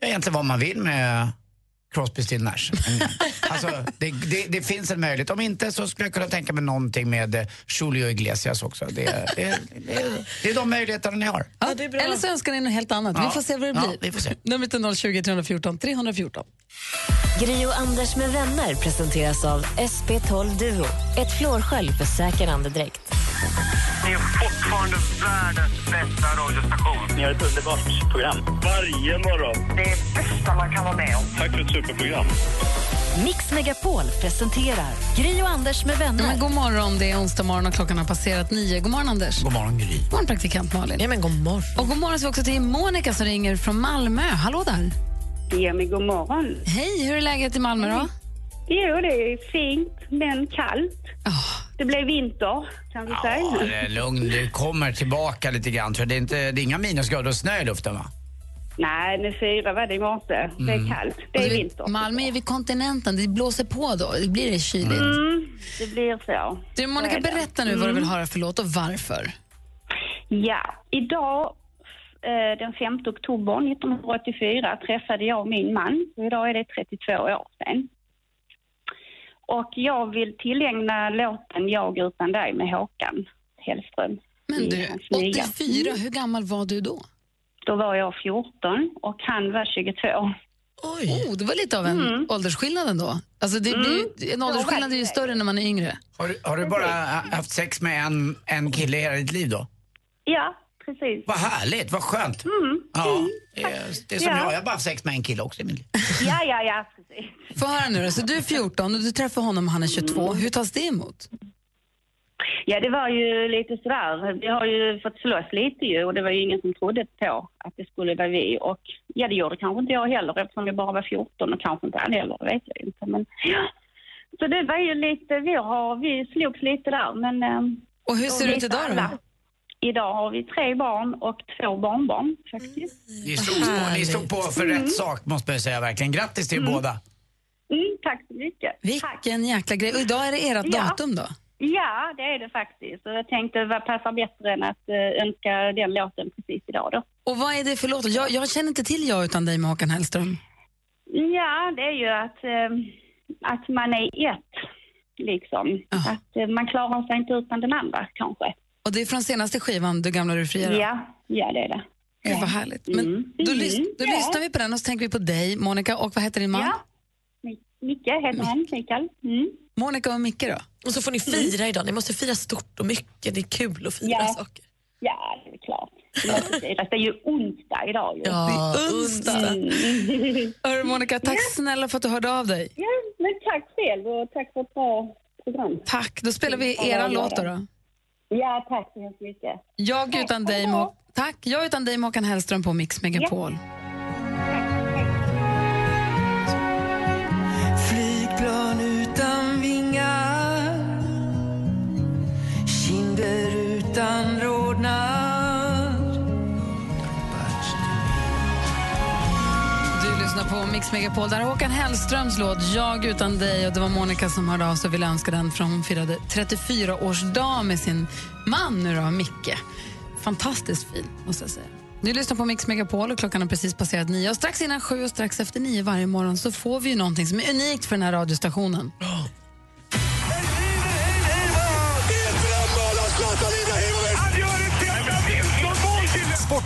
ja, egentligen vad man vill med Crosby, Still Nash. Mm. (laughs) alltså, det, det, det finns en möjlighet. Om inte så skulle jag kunna tänka mig någonting med eh, Julio Iglesias också. Det, det, det, det är de möjligheterna ni har. Ja, Eller så önskar ni något helt annat. Ja. Vi får se vad det Ja, blir. vi får se. Numret är 020 314 314. Gri och Anders med vänner presenteras av SP12 Duo. Ett flårskölj för säker andedräkt. Ni är fortfarande världens bästa radiostation. Ni har ett underbart program. Varje morgon. Det är bästa man kan vara med om. Tack för superprogram. Mix Megapol presenterar Gri och Anders med vänner. Men god morgon, det är onsdag morgon och klockan har passerat nio. God morgon Anders. God morgon Gry. God morgon praktikant Malin. Ja, men god morgon. Och god morgon så vi också till Monica som ringer från Malmö. Hallå där. Ja, men god morgon. Hej, hur är läget i Malmö då? Jo, det är fint, men kallt. Det blev vinter, kan vi Ja, säga. det är lugn. Det kommer tillbaka lite grann. För det är, inte, det är inga minusgrader och snö i luften va? Nej, nu fyra var det i morse. Det är Mm. kallt. Det är vet, vinter. Malmö är vid kontinenten, det blåser på då. Det blir det kyligt. Mm, det blir så. Du Monica, berätta nu vad du Mm. vill höra för låt och varför. Ja, idag eh, den 5 oktober 1984 träffade jag min man. Idag är det 32 år sedan. Och jag vill tillägna låten Jag utan dig med Håkan Hellström. Men du, hans nya. 84, hur gammal var du då? Då var jag 14 och han var 22. Oj. Oh, det var lite av en Mm. åldersskillnad ändå. Alltså det blir, en åldersskillnad är ju större när man är yngre. Har, du- har du bara haft sex med en, en kille i hela ditt liv då? Ja, precis. Vad härligt, vad skönt. Mm. Ja, det är, det är som Ja. jag. Jag har bara haft sex med en kille också i mitt. Ja, ja, ja, precis. Få höra nu då. Så du är 14 och du träffar honom och han är 22. Hur tas det emot? Ja, det var ju lite sådär. Vi har ju fått slåss lite ju och det var ju ingen som trodde på att det skulle vara vi. Och ja, det gjorde kanske inte jag heller eftersom jag bara var 14 och kanske inte han heller, det vet jag inte. Men ja. Så det var ju lite, vi, har, vi slogs lite där men... ehm, Och hur ser det ut idag då? Idag har vi tre barn och två barnbarn faktiskt. Ni stod, på, ni stod på för rätt sak måste man säga verkligen. Grattis till er båda. Mm, tack så mycket. Vilken jäkla grej. Och idag är det ert Ja. datum då? Ja, det är det faktiskt. Och jag tänkte vad passar bättre än att eh, önska den låten precis idag då. Och vad är det för låt? Jag, jag känner inte till Jag utan dig med Håkan Hellström. Ja, det är ju att, eh, att man är ett, liksom. Att eh, man klarar sig inte utan den andra, kanske. Och det är från senaste skivan, Du gamla du fria? då? Ja, ja det är det. Gud vad härligt. Men då, lys- då Mm, lyssnar vi på den och så tänker vi på dig, Monica, och vad heter din man? Ja. Mi- Micke heter han, Mikael. Mm. Monica och Micke då? Och så får ni fira idag. Ni måste fira stort och mycket. Det är kul att fira Ja. saker. Ja, det är klart. Det är ju onsdag idag ju. Ja, Det är onsdag. Mm. Hörru Monica, tack snälla för att du hörde av dig. Ja, men tack själv och tack för ett bra program. Tack, då spelar vi Ja, era jag låt då. Ja, tack så hemskt mycket. Jag utan dig, tack. Jag utan dig, Håkan Hellström på Mix Megapol. Flygplan utan vingar Kinder utan rodnad Du lyssnar på Mix Megapol. Där är Håkan Hellströms låt Jag utan dig. Och Det var Monica som hörde av sig och ville önska den för hon firade 34-årsdag med sin man nu då, Micke. Fantastiskt fin, måste jag säga. Du lyssnar på Mix Megapol och klockan har precis passerat nio. Och strax innan sju och strax efter nio varje morgon så får vi ju någonting som är unikt för den här radiostationen.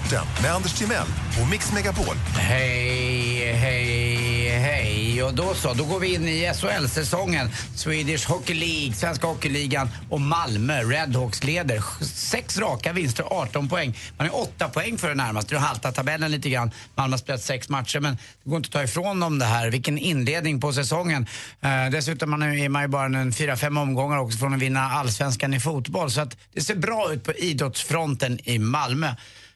Sporten med Anders Timell och Mix Megapol. Hej, hej, hej. Och då så, då går vi in i SHL-säsongen. Swedish Hockey League, Svenska Hockeyligan och Malmö Redhawks leder. Sex raka vinster 18 poäng. Man är åtta poäng för det närmaste. Du haltar tabellen lite grann. Malmö har spelat sex matcher men det går inte att ta ifrån dem det här. Vilken inledning på säsongen. Eh, dessutom är man ju bara en fyra, fem omgångar också från att vinna allsvenskan i fotboll. Så att det ser bra ut på idrottsfronten i Malmö.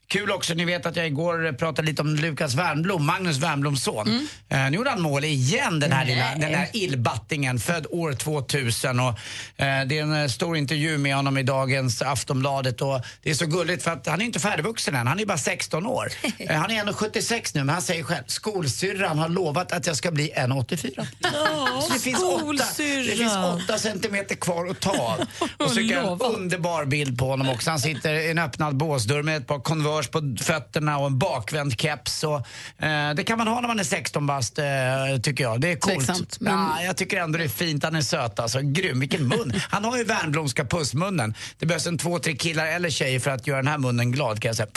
Kul också, ni vet att jag igår pratade lite om Lukas Wernbloom, Magnus Wernbloms son. Eh, nu gjorde han mål igen, den här, lilla, den här illbattingen, född år 2000. Och, eh, det är en eh, stor intervju med honom i dagens Aftonbladet. Och det är så gulligt för att han är inte färdigvuxen än, han är bara 16 år. (laughs) Eh, han är 1,76 nu, men han säger själv, skolsyrran har lovat att jag ska bli 1,84. Så det finns, åtta, det finns åtta centimeter kvar att ta av. (laughs) Och så jag en underbar bild på honom också. Han sitter i en öppnad båsdörr med ett par Converse på fötterna och en bakvänd keps. Och, eh, det kan man ha när man är 16 bast, eh, tycker jag. Det är coolt. Tveksamt, men- ja, jag tycker ändå det är fint. Han är söt alltså. Grym. Vilken mun. (laughs) Han har ju Wernbloomska pussmunnen. Det behövs en två, tre killar eller tjejer för att göra den här munnen glad kan jag säga.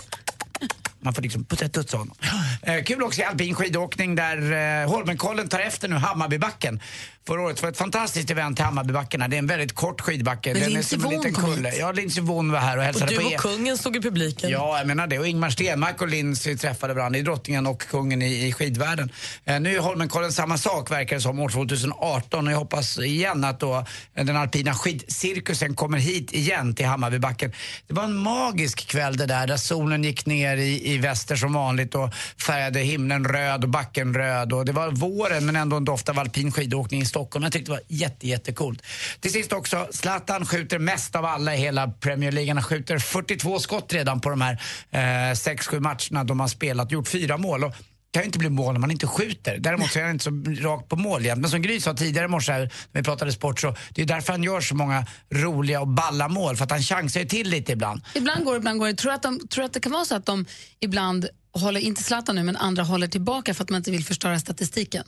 Man får liksom putta tutsa honom. Eh, kul också i alpin skidåkning där eh, Holmenkollen tar efter nu Hammarbybacken. Förra året var ett fantastiskt event till Hammarbybackarna. Det är en väldigt kort skidbacke. Men Den är Lindsey som en Vonn kom kulle. hit. Ja, Lindsey Vonn var här och Och hälsade du på och er. kungen stod i publiken. Ja, jag menar det. Och Ingmar Stenmark och Lindsey träffade varandra i drottningen och kungen i, i skidvärlden. Eh, nu är Holmenkollen samma sak verkar det som år 2018 och jag hoppas igen att då eh, den alpina skidcirkusen kommer hit igen till Hammarbybacken. Det var en magisk kväll det där, där solen gick ner i, i väster som vanligt och färgade himlen röd och backen röd och det var våren men ändå en doft av alpin skidåkning i Stockholm. Jag tyckte det var jätte, jättecoolt. Till sist också, Zlatan skjuter mest av alla i hela Premier League. Han skjuter 42 skott redan på de här eh, 6-7 matcherna de har spelat, gjort fyra mål. Och det kan ju inte bli mål om man inte skjuter. Däremot så är han inte så rakt på mål jämt. Men som Gry sa tidigare i morse när vi pratade sport så det är därför han gör så många roliga och balla mål. För att han chansar ju till lite ibland. Ibland går det, ibland går det. Tror du att, de, tror att det kan vara så att de ibland håller, inte Zlatan nu, men andra håller tillbaka för att man inte vill förstöra statistiken?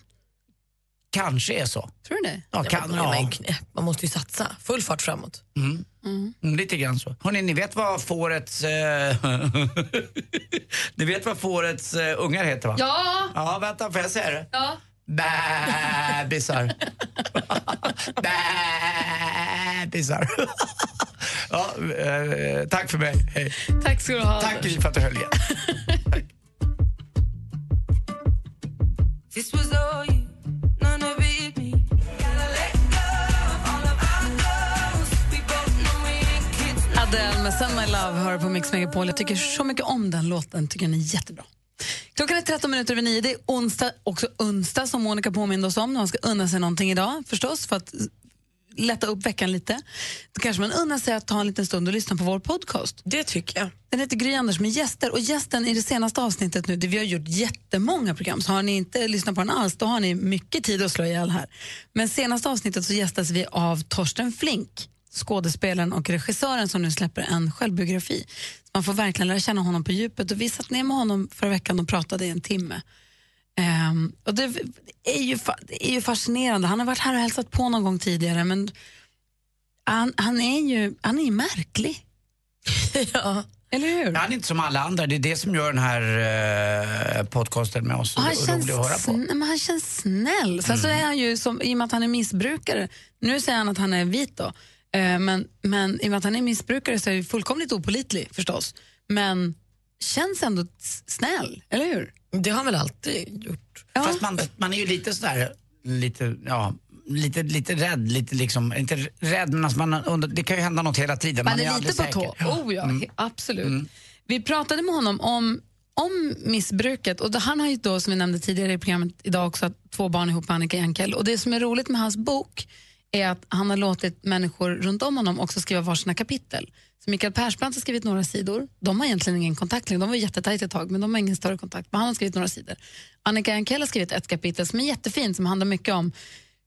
Kanske är så. Tror du det? Ja, kan, ja. men, knä, man måste ju satsa. Full fart framåt. Mm. Mm, lite grann så. Hörrni, ni vet vad fårets... Eh, (laughs) ni vet vad fårets eh, ungar heter va? Ja! Ja, vänta, får jag säga det? Ja. Bäbisar. (laughs) Bäbisar. (laughs) ja, eh, tack för mig. Hej. Tack ska du ha. Tack Gry för att du höll igen. Med Send My Love hör på Mix Megapol. Jag tycker så mycket om den låten. tycker den är jättebra. Klockan är 13 minuter över 9. Det är onsdag, också onsdag som Monica påminde oss om. Man ska unna sig någonting idag förstås för att lätta upp veckan lite. Då kanske man unnar sig att ta en liten stund och lyssna på vår podcast. Det tycker jag. Den heter Gry Anders med gäster och gästen i det senaste avsnittet nu, det vi har gjort jättemånga program, så har ni inte lyssnat på den alls, då har ni mycket tid att slå ihjäl här. Men senaste avsnittet så gästas vi av Torsten Flink, skådespelaren och regissören som nu släpper en självbiografi. Så man får verkligen lära känna honom på djupet och vi satt ner med honom förra veckan och pratade i en timme. Ehm, och det, är ju, det är ju fascinerande. Han har varit här och hälsat på någon gång tidigare men han, han är ju han är märklig. (laughs) ja. Eller hur? Han är inte som alla andra. Det är det som gör den här eh, podcasten med oss Och han, känns rolig att höra på. Mm. men han känns snäll. Sen så är han ju, som, i och med att han är missbrukare, nu säger han att han är vit då, men, men i och med att han är missbrukare så är han fullkomligt opolitlig förstås. Men känns ändå snäll, eller hur? Det har han väl alltid gjort. Fast man, man är ju lite sådär, lite, ja, lite, lite rädd, lite liksom, inte rädd men alltså man undrar, det kan ju hända något hela tiden. Man är aldrig lite på säker. tå. Oh ja, Mm. absolut. Vi pratade med honom om, om missbruket och han har ju då, som vi nämnde tidigare i programmet idag också, två barn ihop med Annika Jänkel. Och det som är roligt med hans bok är att han har låtit människor runt om honom också skriva varsina kapitel. Så Mikael Persbrandt har skrivit några sidor. De har egentligen ingen kontakt längre. De var jättetajta ett tag, men de har ingen större kontakt. Men han har skrivit några sidor. Annika Jankell har skrivit ett kapitel som är jättefint, som handlar mycket om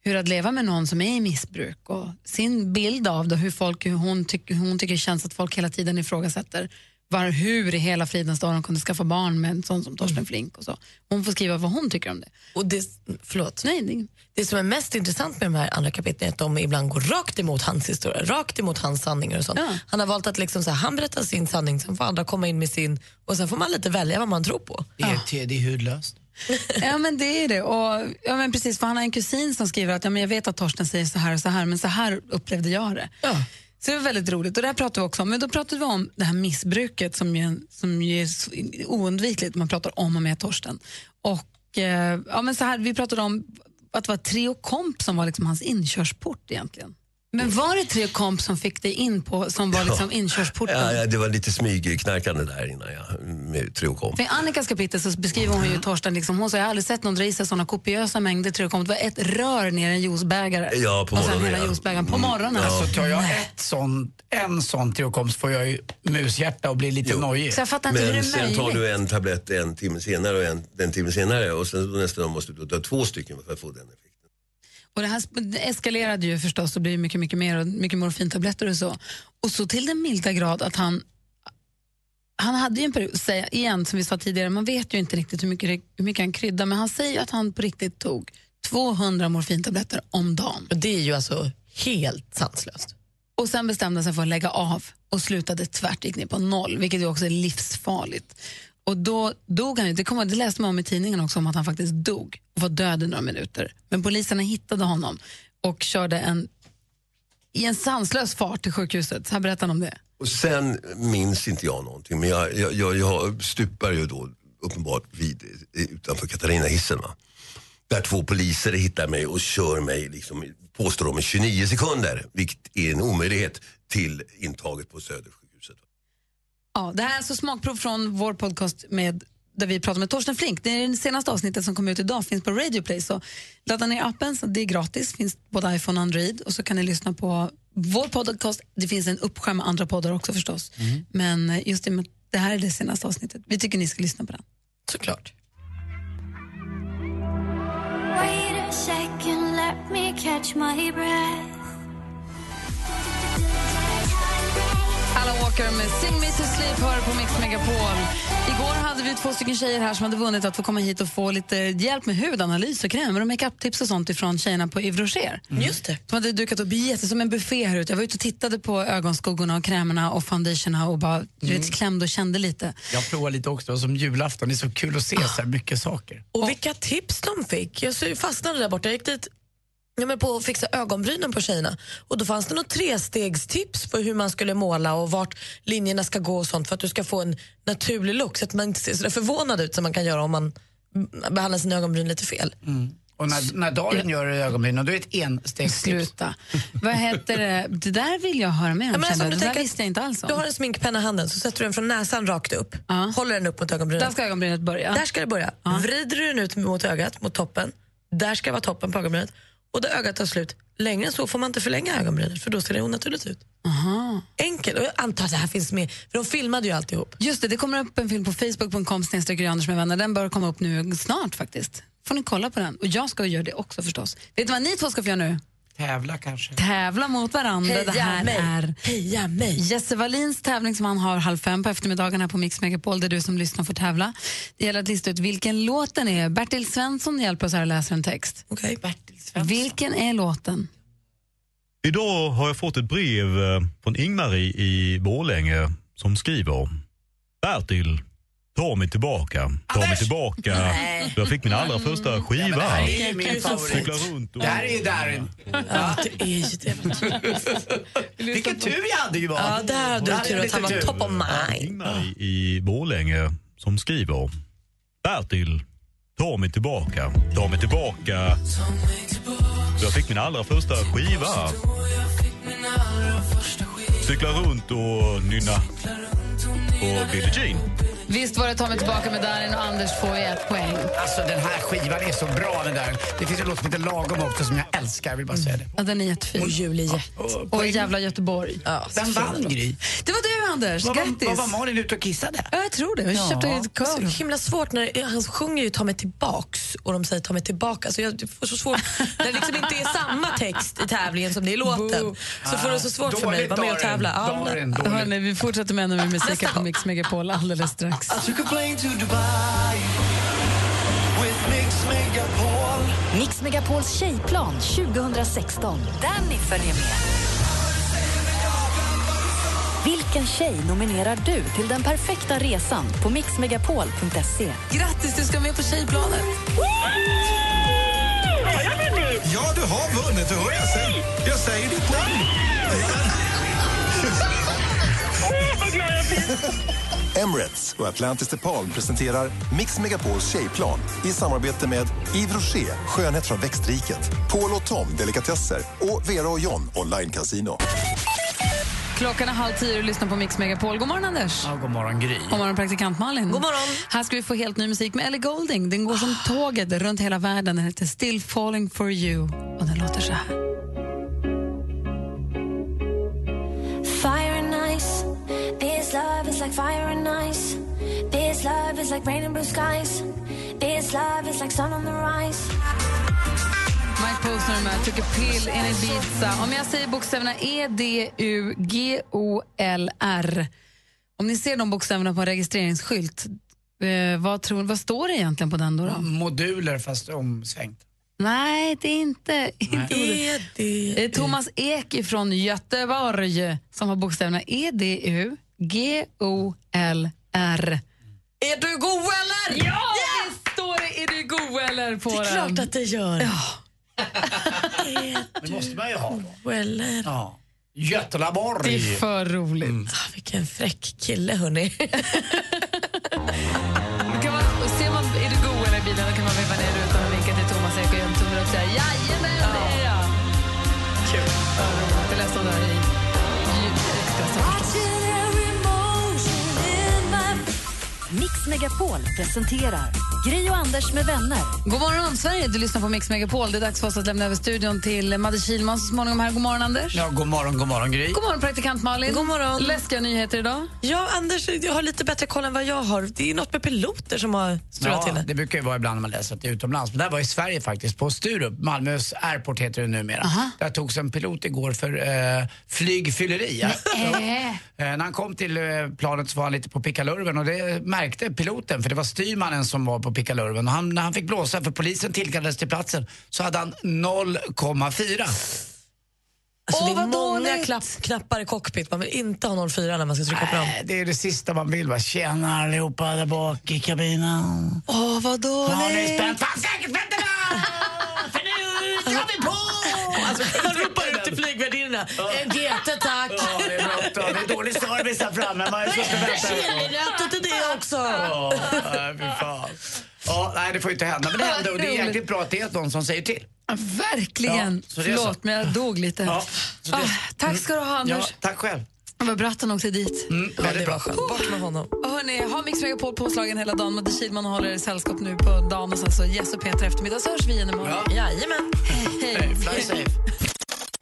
hur att leva med någon som är i missbruk och sin bild av det, hur, folk, hur, hon, tyck, hur hon tycker det känns att folk hela tiden ifrågasätter var, hur i hela fridens dag de kunde skaffa barn med en sån som Torsten Flink. Och så. Hon får skriva vad hon tycker om det. Och det, förlåt. Nej, det, det som är mest intressant med de här andra kapitlen är att de ibland går rakt emot hans historia, rakt emot hans sanningar och sånt. Han har valt att liksom så här, han berättar sin sanning, sen får andra komma in med sin och sen får man lite välja vad man tror på. Det är, te- det är hudlöst. ja men det är det. Och, ja, men precis, för han har en kusin som skriver att ja, men jag vet att Torsten säger så här och så här, men så här upplevde jag det. Så det var väldigt roligt och det här pratade vi också om. Men då pratade vi om det här missbruket som ju, som ju är oundvikligt. Man pratar om och med Torsten. Och, eh, ja, men så här, vi pratade om att det var Trio Komp som var liksom hans inkörsport egentligen. Men var det Trio Komp som fick dig in på, som var liksom inkörsporten? Ja, ja, det var lite smygknarkande där innan jag med Triokom. För I Annikas kapitel så beskriver hon ju Torsten, liksom, hon sa jag har aldrig sett någon dra i sig såna kopiösa mängder Trio Komp. Det var ett rör ner i en juicebägare. Ja, på och sen morgonen, hela ja. juicebägaren på morgonen. Alltså tar jag ett sån, en sån triokomst får jag ju mushjärta och blir lite nojig. Så jag fattar inte hur det Men är sen tar du en tablett en timme senare och en, en timme senare och sen nästa dag måste du ta två stycken för att få den effekten. Och det här eskalerade ju förstås och blev mycket, mycket mer och mycket morfintabletter och så. Och så till den milda grad att han han hade ju en period, säga, igen som vi sa tidigare, man vet ju inte riktigt hur mycket, hur mycket han kryddar men han säger att han på riktigt tog 200 morfintabletter om dagen. Och det är ju alltså helt sanslöst. Och sen bestämde han sig för att lägga av och slutade tvärt, gick ner på noll, vilket ju också är livsfarligt. Och då dog han ju, det, kom, det läste man om i tidningen också, om att han faktiskt dog och var död i några minuter. Men poliserna hittade honom och körde en, i en sanslös fart till sjukhuset. Så här berättar han om det. Och sen minns inte jag någonting men jag, jag, jag, jag stupar ju då uppenbart vid, utanför Katarina-hissen. Va? Där två poliser hittar mig och kör mig, liksom, påstår de, i 29 sekunder. Vilket är en omöjlighet till intaget på Södersjukhuset. Ja, det här är alltså smakprov från vår podcast med där vi pratar med Torsten Flink. Det är det senaste avsnittet som kommer ut idag, finns på Radio Play. Så ladda ner appen, så det är gratis, finns både iPhone och Android. Och så kan ni lyssna på vår podcast. Det finns en uppskärm med andra poddar också förstås. Men eh, just det, med- det här är det senaste avsnittet. Vi tycker ni ska lyssna på den. Såklart. Wait a second, let me catch my breath. Alan Walker med Sing Me To Sleep hör på Mix Megapol. Igår hade vi två stycken tjejer här som hade vunnit att få komma hit och få lite hjälp med hudanalys och krämer och makeup-tips och sånt ifrån tjejerna på Yves Rocher. Just det. De hade dukat upp jätte som en buffé här ute. Jag var ute och tittade på ögonskuggorna och krämerna och foundationerna och bara du vet, klämde och kände lite. Jag provar lite också, det var som julafton. Det är så kul att se så här mycket saker. Och vilka tips de fick. Jag fastnade där borta. Jag gick dit jag med på att fixa ögonbrynen på tjejerna. Och då fanns det något trestegstips på hur man skulle måla och vart linjerna ska gå och sånt för att du ska få en naturlig look så att man inte ser så förvånad ut som man kan göra om man mm, behandlar sina ögonbryn lite fel. Och när, när Darin gör ögonbrynen, då är det ett enstegstips. Sluta. Vad heter det? Det där vill jag höra mer om. Ja, men alltså, det där visste jag inte alls om. Du har en sminkpenna i handen så sätter du den från näsan rakt upp. Håller den upp mot ögonbrynet. Där ska ögonbrynet börja. Där ska det börja. Vrider du den ut mot ögat, mot toppen. Där ska vara toppen på ögonbrynet. Och där ögat tar slut. Längre än så får man inte förlänga ögonbrynet för då ser det onaturligt ut. Aha. Enkelt. Och jag antar att det här finns med, för de filmade ju alltihop. Just det, det kommer upp en film på facebook.com Anders med vänner. Den bör komma upp nu snart faktiskt. Får ni kolla på den. Och jag ska göra det också förstås. Vet du vad ni två ska få göra nu? Tävla kanske. Tävla mot varandra. Heja det här mig. är Heja mig. Jesse Wallins tävling som han har halv fem på eftermiddagen här på Mix Megapol där du som lyssnar får tävla. Det gäller att lista ut vilken låt den är. Bertil Svensson hjälper oss här och läser en text. Okay. Bertil Svensson. Vilken är låten? Idag har jag fått ett brev eh, från Ingmarie i Borlänge som skriver Bertil, ta mig tillbaka, ta mig tillbaka. Nej. Jag fick min allra första skiva. det här är ju min favorit. Runt och... Det här är ju Darin. Ja, det är ju det. (laughs) Vilken tur jag hade Johan. Ja, där hade du tur att han var top of mind. I Borlänge som skriver Bertil, Ta mig tillbaka, ta mig tillbaka. Jag fick min allra första skiva. Cykla runt och nynna på Billie Jean. Visst var det Ta mig tillbaka med Darin och Anders får ju ett poäng. Alltså den här skivan är så bra den där. Det finns en låt som heter Lagom också som jag älskar, jag vill bara säga det. Ja, den är jättefin. Och Julie Och jävla Göteborg. Ja, Den vann Gry. Det var du Anders, var, grattis. vad var Malin ute och kissade? Ja, jag tror det. Jag Ja. köpte ett Så kör. himla svårt när han sjunger ju ta mig tillbaks och de säger ta mig tillbaka. Så jag får så svårt (laughs) det liksom inte är samma text i tävlingen som det är i låten. Så får det så svårt för mig att vara med och tävla. Ja, men- Hörrni, vi fortsätter med ännu mer musik på Mix Megapol alldeles strax. Mix Megapols tjejplan 2016. Danny följer med. Vilken tjej nominerar du till den perfekta resan på mixmegapol.se? Grattis, du ska med på tjejplanet. Ja, du har vunnit. Du hör jag sen. Jag säger ditt namn. Emirates och Atlantis DePaul presenterar Mix Megapols tjejplan i samarbete med Yves Rocher, skönhet från växtriket, Paul och Tom, delikatesser och Vera och John, online casino. Klockan är halv tio och du lyssnar på Mix Megapol. God morgon, Anders. Ja, god morgon Gry. God morgon, praktikant Malin. God morgon. Här ska vi få helt ny musik med Ellie Golding. Den går som tåget runt hela världen. Den heter Still falling for you och den låter så här. Fire and ice. This love is like fire and ice. This love is like rain and blue skies. This love is like sun on the rise. Mike Posner med Took a pill in Ibiza. Om jag säger bokstäverna E, D, U, G, O, L, R. Om ni ser de bokstäverna på en registreringsskylt, eh, vad, tror, vad står det egentligen på den då? då? Moduler fast omsvängt. Nej, det är inte, inte E, D, Det är Thomas Ek från Göteborg som har bokstäverna E, D, U, G, O, L, R. Är du god eller? Ja, visst står det Är du god eller på Det är den. klart att det gör. Ja. (laughs) Det måste man ju ha. God eller? Ja. Götelaborg. Det är för roligt. Ah, vilken fräck kille, hörni. (laughs) Mix Megapol presenterar Gry och Anders med vänner. God morgon, Sverige. Du lyssnar på Mix Megapol. Det är dags för oss att lämna över studion till Madde Kihlman så småningom här. God morgon, Anders. Ja, god morgon, god morgon Gry. God morgon, praktikant Malin. God morgon. Läskiga nyheter idag. Ja, Anders jag har lite bättre koll än vad jag har. Det är något med piloter som har strulat till Ja, det. det brukar ju vara ibland när man läser att det är utomlands. Men det här var i Sverige faktiskt, på Sturup. Malmös airport heter det numera. Där togs en pilot igår för eh, flygfylleri. Ja. Äh. Eh, när han kom till eh, planet så var han lite på pickalurven och det märkte piloten för det var styrmannen som var på pickalurven. Och han, när han fick blåsa för polisen tillkallades till platsen så hade han 0,4. Alltså, Åh, det är vad många dåligt. knapp, knappar i cockpit. Man vill inte ha 04 när man ska trycka på dem. Nej, det är det sista man vill. Va? Tjena allihopa där bak i kabinen. Åh, vad dåligt. Har ni spänt fast säkerhetsbältena? (laughs) För nu drar vi på! Alltså, ropar ut till flygvärdinnorna. En GT tack! Ja, det är bråttom. Det är dålig service här framme. Man är så. Chilinötter till det också! Ja, nej, fy fan. Ja, nej, det får ju inte hända. Men det hände och det är jäkligt bra att det är någon som säger till. Ja, verkligen. Ja, Förlåt, men jag dog lite. Ja, ah, tack ska du ha, Ja, Anders. tack själv. Vad bra att han åkte dit. Mm, Ja, det var skönt. Bort med honom. Och hörni, ha Mix Megapol påslagen hela dagen. Madde Kihlman håller er sällskap nu på dagen och sen så Jess och Peter eftermiddag. Så hörs vi igen imorgon. Ja. Jajamän. Hey, fly safe.